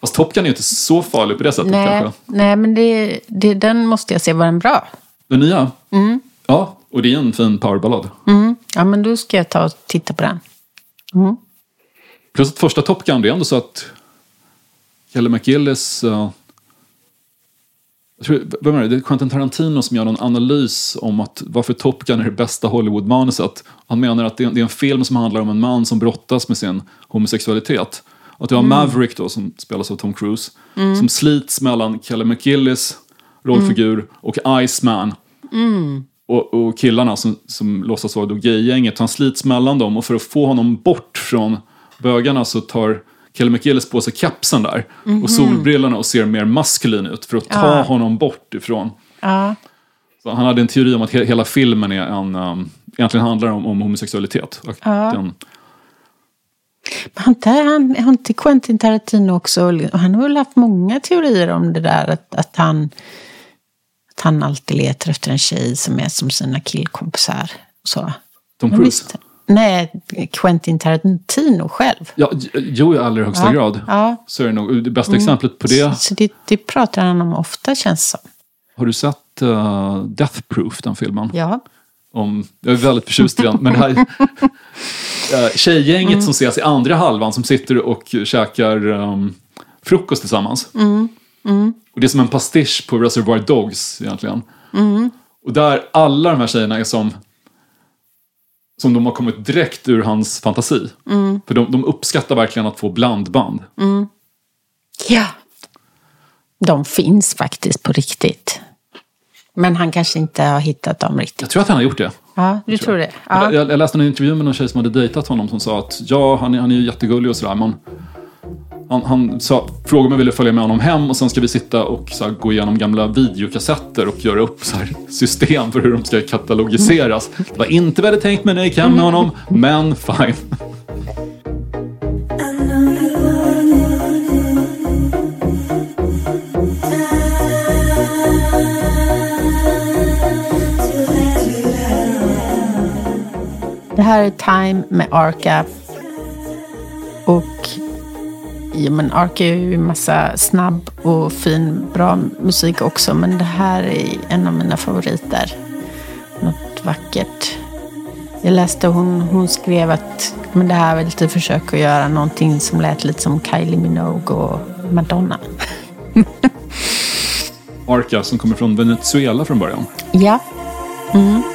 Fast Top Gun är ju inte så farlig på det sättet Nej, kanske. nej, men det, det, den måste jag se. Var den bra? Den nya? Ja, och det är en fin powerballad. Mm. Ja, men då ska jag ta och titta på den. Plus att första Top Gun, det är ändå så att Kelly McGillis... eh, jag tror, vem är det? Det är Quentin Tarantino som gör någon analys om att varför Top Gun är det bästa Hollywood-manuset. Han menar att det är, det är en film som handlar om en man som brottas med sin homosexualitet. Att du har Maverick då, som spelas av Tom Cruise, som slits mellan Kelly McGillis rollfigur och Iceman. Och, och killarna som, som låtsas vara då gaygänget. Han slits mellan dem och för att få honom bort från bögarna så tar Kelly McGillis på sig kepsen där och solbrillorna och ser mer maskulin ut för att ta honom bort ifrån. Ja. Så han hade en teori om att he hela filmen är en, um, egentligen handlar om, om homosexualitet. Och den, inte, han, har inte Quentin Tarantino också, och han har väl haft många teorier om det där att, att, han, att han alltid letar efter en tjej som är som sina killkompisar. Så. Tom Cruise. Nej, Quentin Tarantino själv. Ja, jo, i allra högsta Ja, grad. ja. Mm. Så är det nog. Det bästa exemplet på det, Så det, det pratar han om ofta känns som. har du sett uh, Death Proof, den filmen? Ja. Om, jag är väldigt förtjust i den. Men det här eh, tjejgänget som ses i andra halvan som sitter och käkar um, frukost tillsammans. Och det är som en pastisch på Reservoir Dogs egentligen. Och där alla de här tjejerna är som som de har kommit direkt ur hans fantasi. För de, de uppskattar verkligen att få blandband. Ja. De finns faktiskt på riktigt. Men han kanske inte har hittat dem riktigt. Jag tror att han har gjort det. Ja, du tror det? Ja. Jag, jag, läste en intervju med någon tjej som hade dejtat honom som sa att ja, han är, han är ju jättegullig och sådär. Men han, han sa, frågade om jag ville följa med honom hem och sen ska vi sitta och så här, gå igenom gamla videokassetter och göra upp så här, system för hur de ska katalogiseras. Det var inte vad jag hade tänkt mig när jag gick hem med honom, men fine. Det här är Time med Arca. Och ja, men Arca är ju en massa snabb och fin, bra musik också. Men det här är en av mina favoriter. Något vackert. Jag läste hon, hon skrev att men det här var lite försök att göra någonting som lät lite som Kylie Minogue och Madonna. Arca som kommer från Venezuela från början. Ja. Jag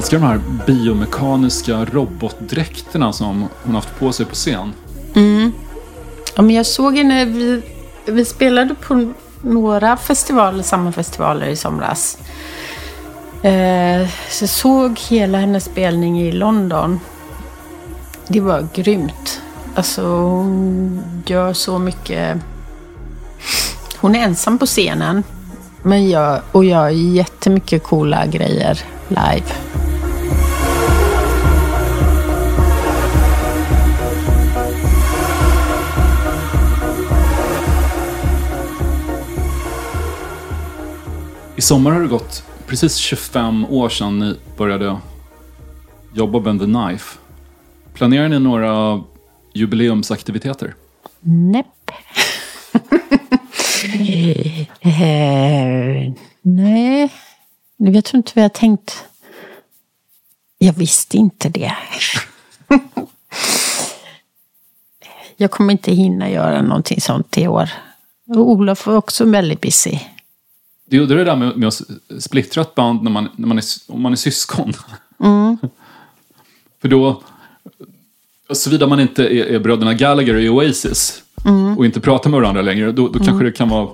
älskar de här biomekaniska robotdräkterna som hon haft på sig på scen. Mm. Ja, men jag såg henne, vi, vi spelade på några festivaler, samma festivaler i somras. Eh, så jag såg hela hennes spelning i London. Det var grymt. Alltså hon gör så mycket. Hon är ensam på scenen. Men jag, och gör jättemycket coola grejer live. I sommar har det gått precis 25 år sedan ni började jobba med The Knife. Planerar ni några jubileumsaktiviteter? Näpp. eh, nej, jag tror inte vi har tänkt. Jag visste inte det. jag kommer inte hinna göra någonting sånt i år. Och Olof var också väldigt busy. Det är det där med, med att splittra ett band när man, när man är, om man är syskon. För då, såvida man inte är, är bröderna Gallagher i Oasis och inte pratar med varandra längre, då, då kanske det kan vara...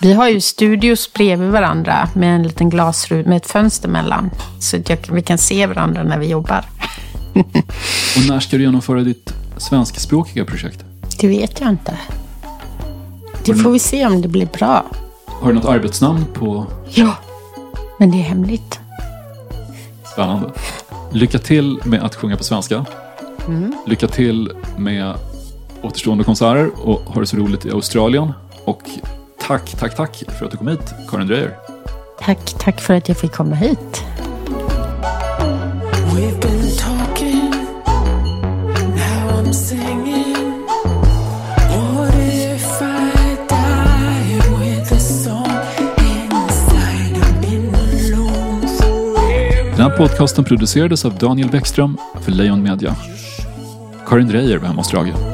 Vi har ju studios bredvid varandra med en liten glasruta med ett fönster mellan. Så att jag, vi kan se varandra när vi jobbar. Och när ska du genomföra ditt svenskspråkiga projekt? Det vet jag inte. Det får vi se om det blir bra. Har du något arbetsnamn på Ja, men det är hemligt. Spännande. Lycka till med att sjunga på svenska. Lycka till med återstående konserter och ha det så roligt i Australien. Och tack, tack, tack för att du kom hit, Karin Dreyer. Tack, tack för att jag fick komma hit. Här podcasten producerades av Daniel Bäckström för Lejon Media. Karin Dreyer var hemma hos Drage.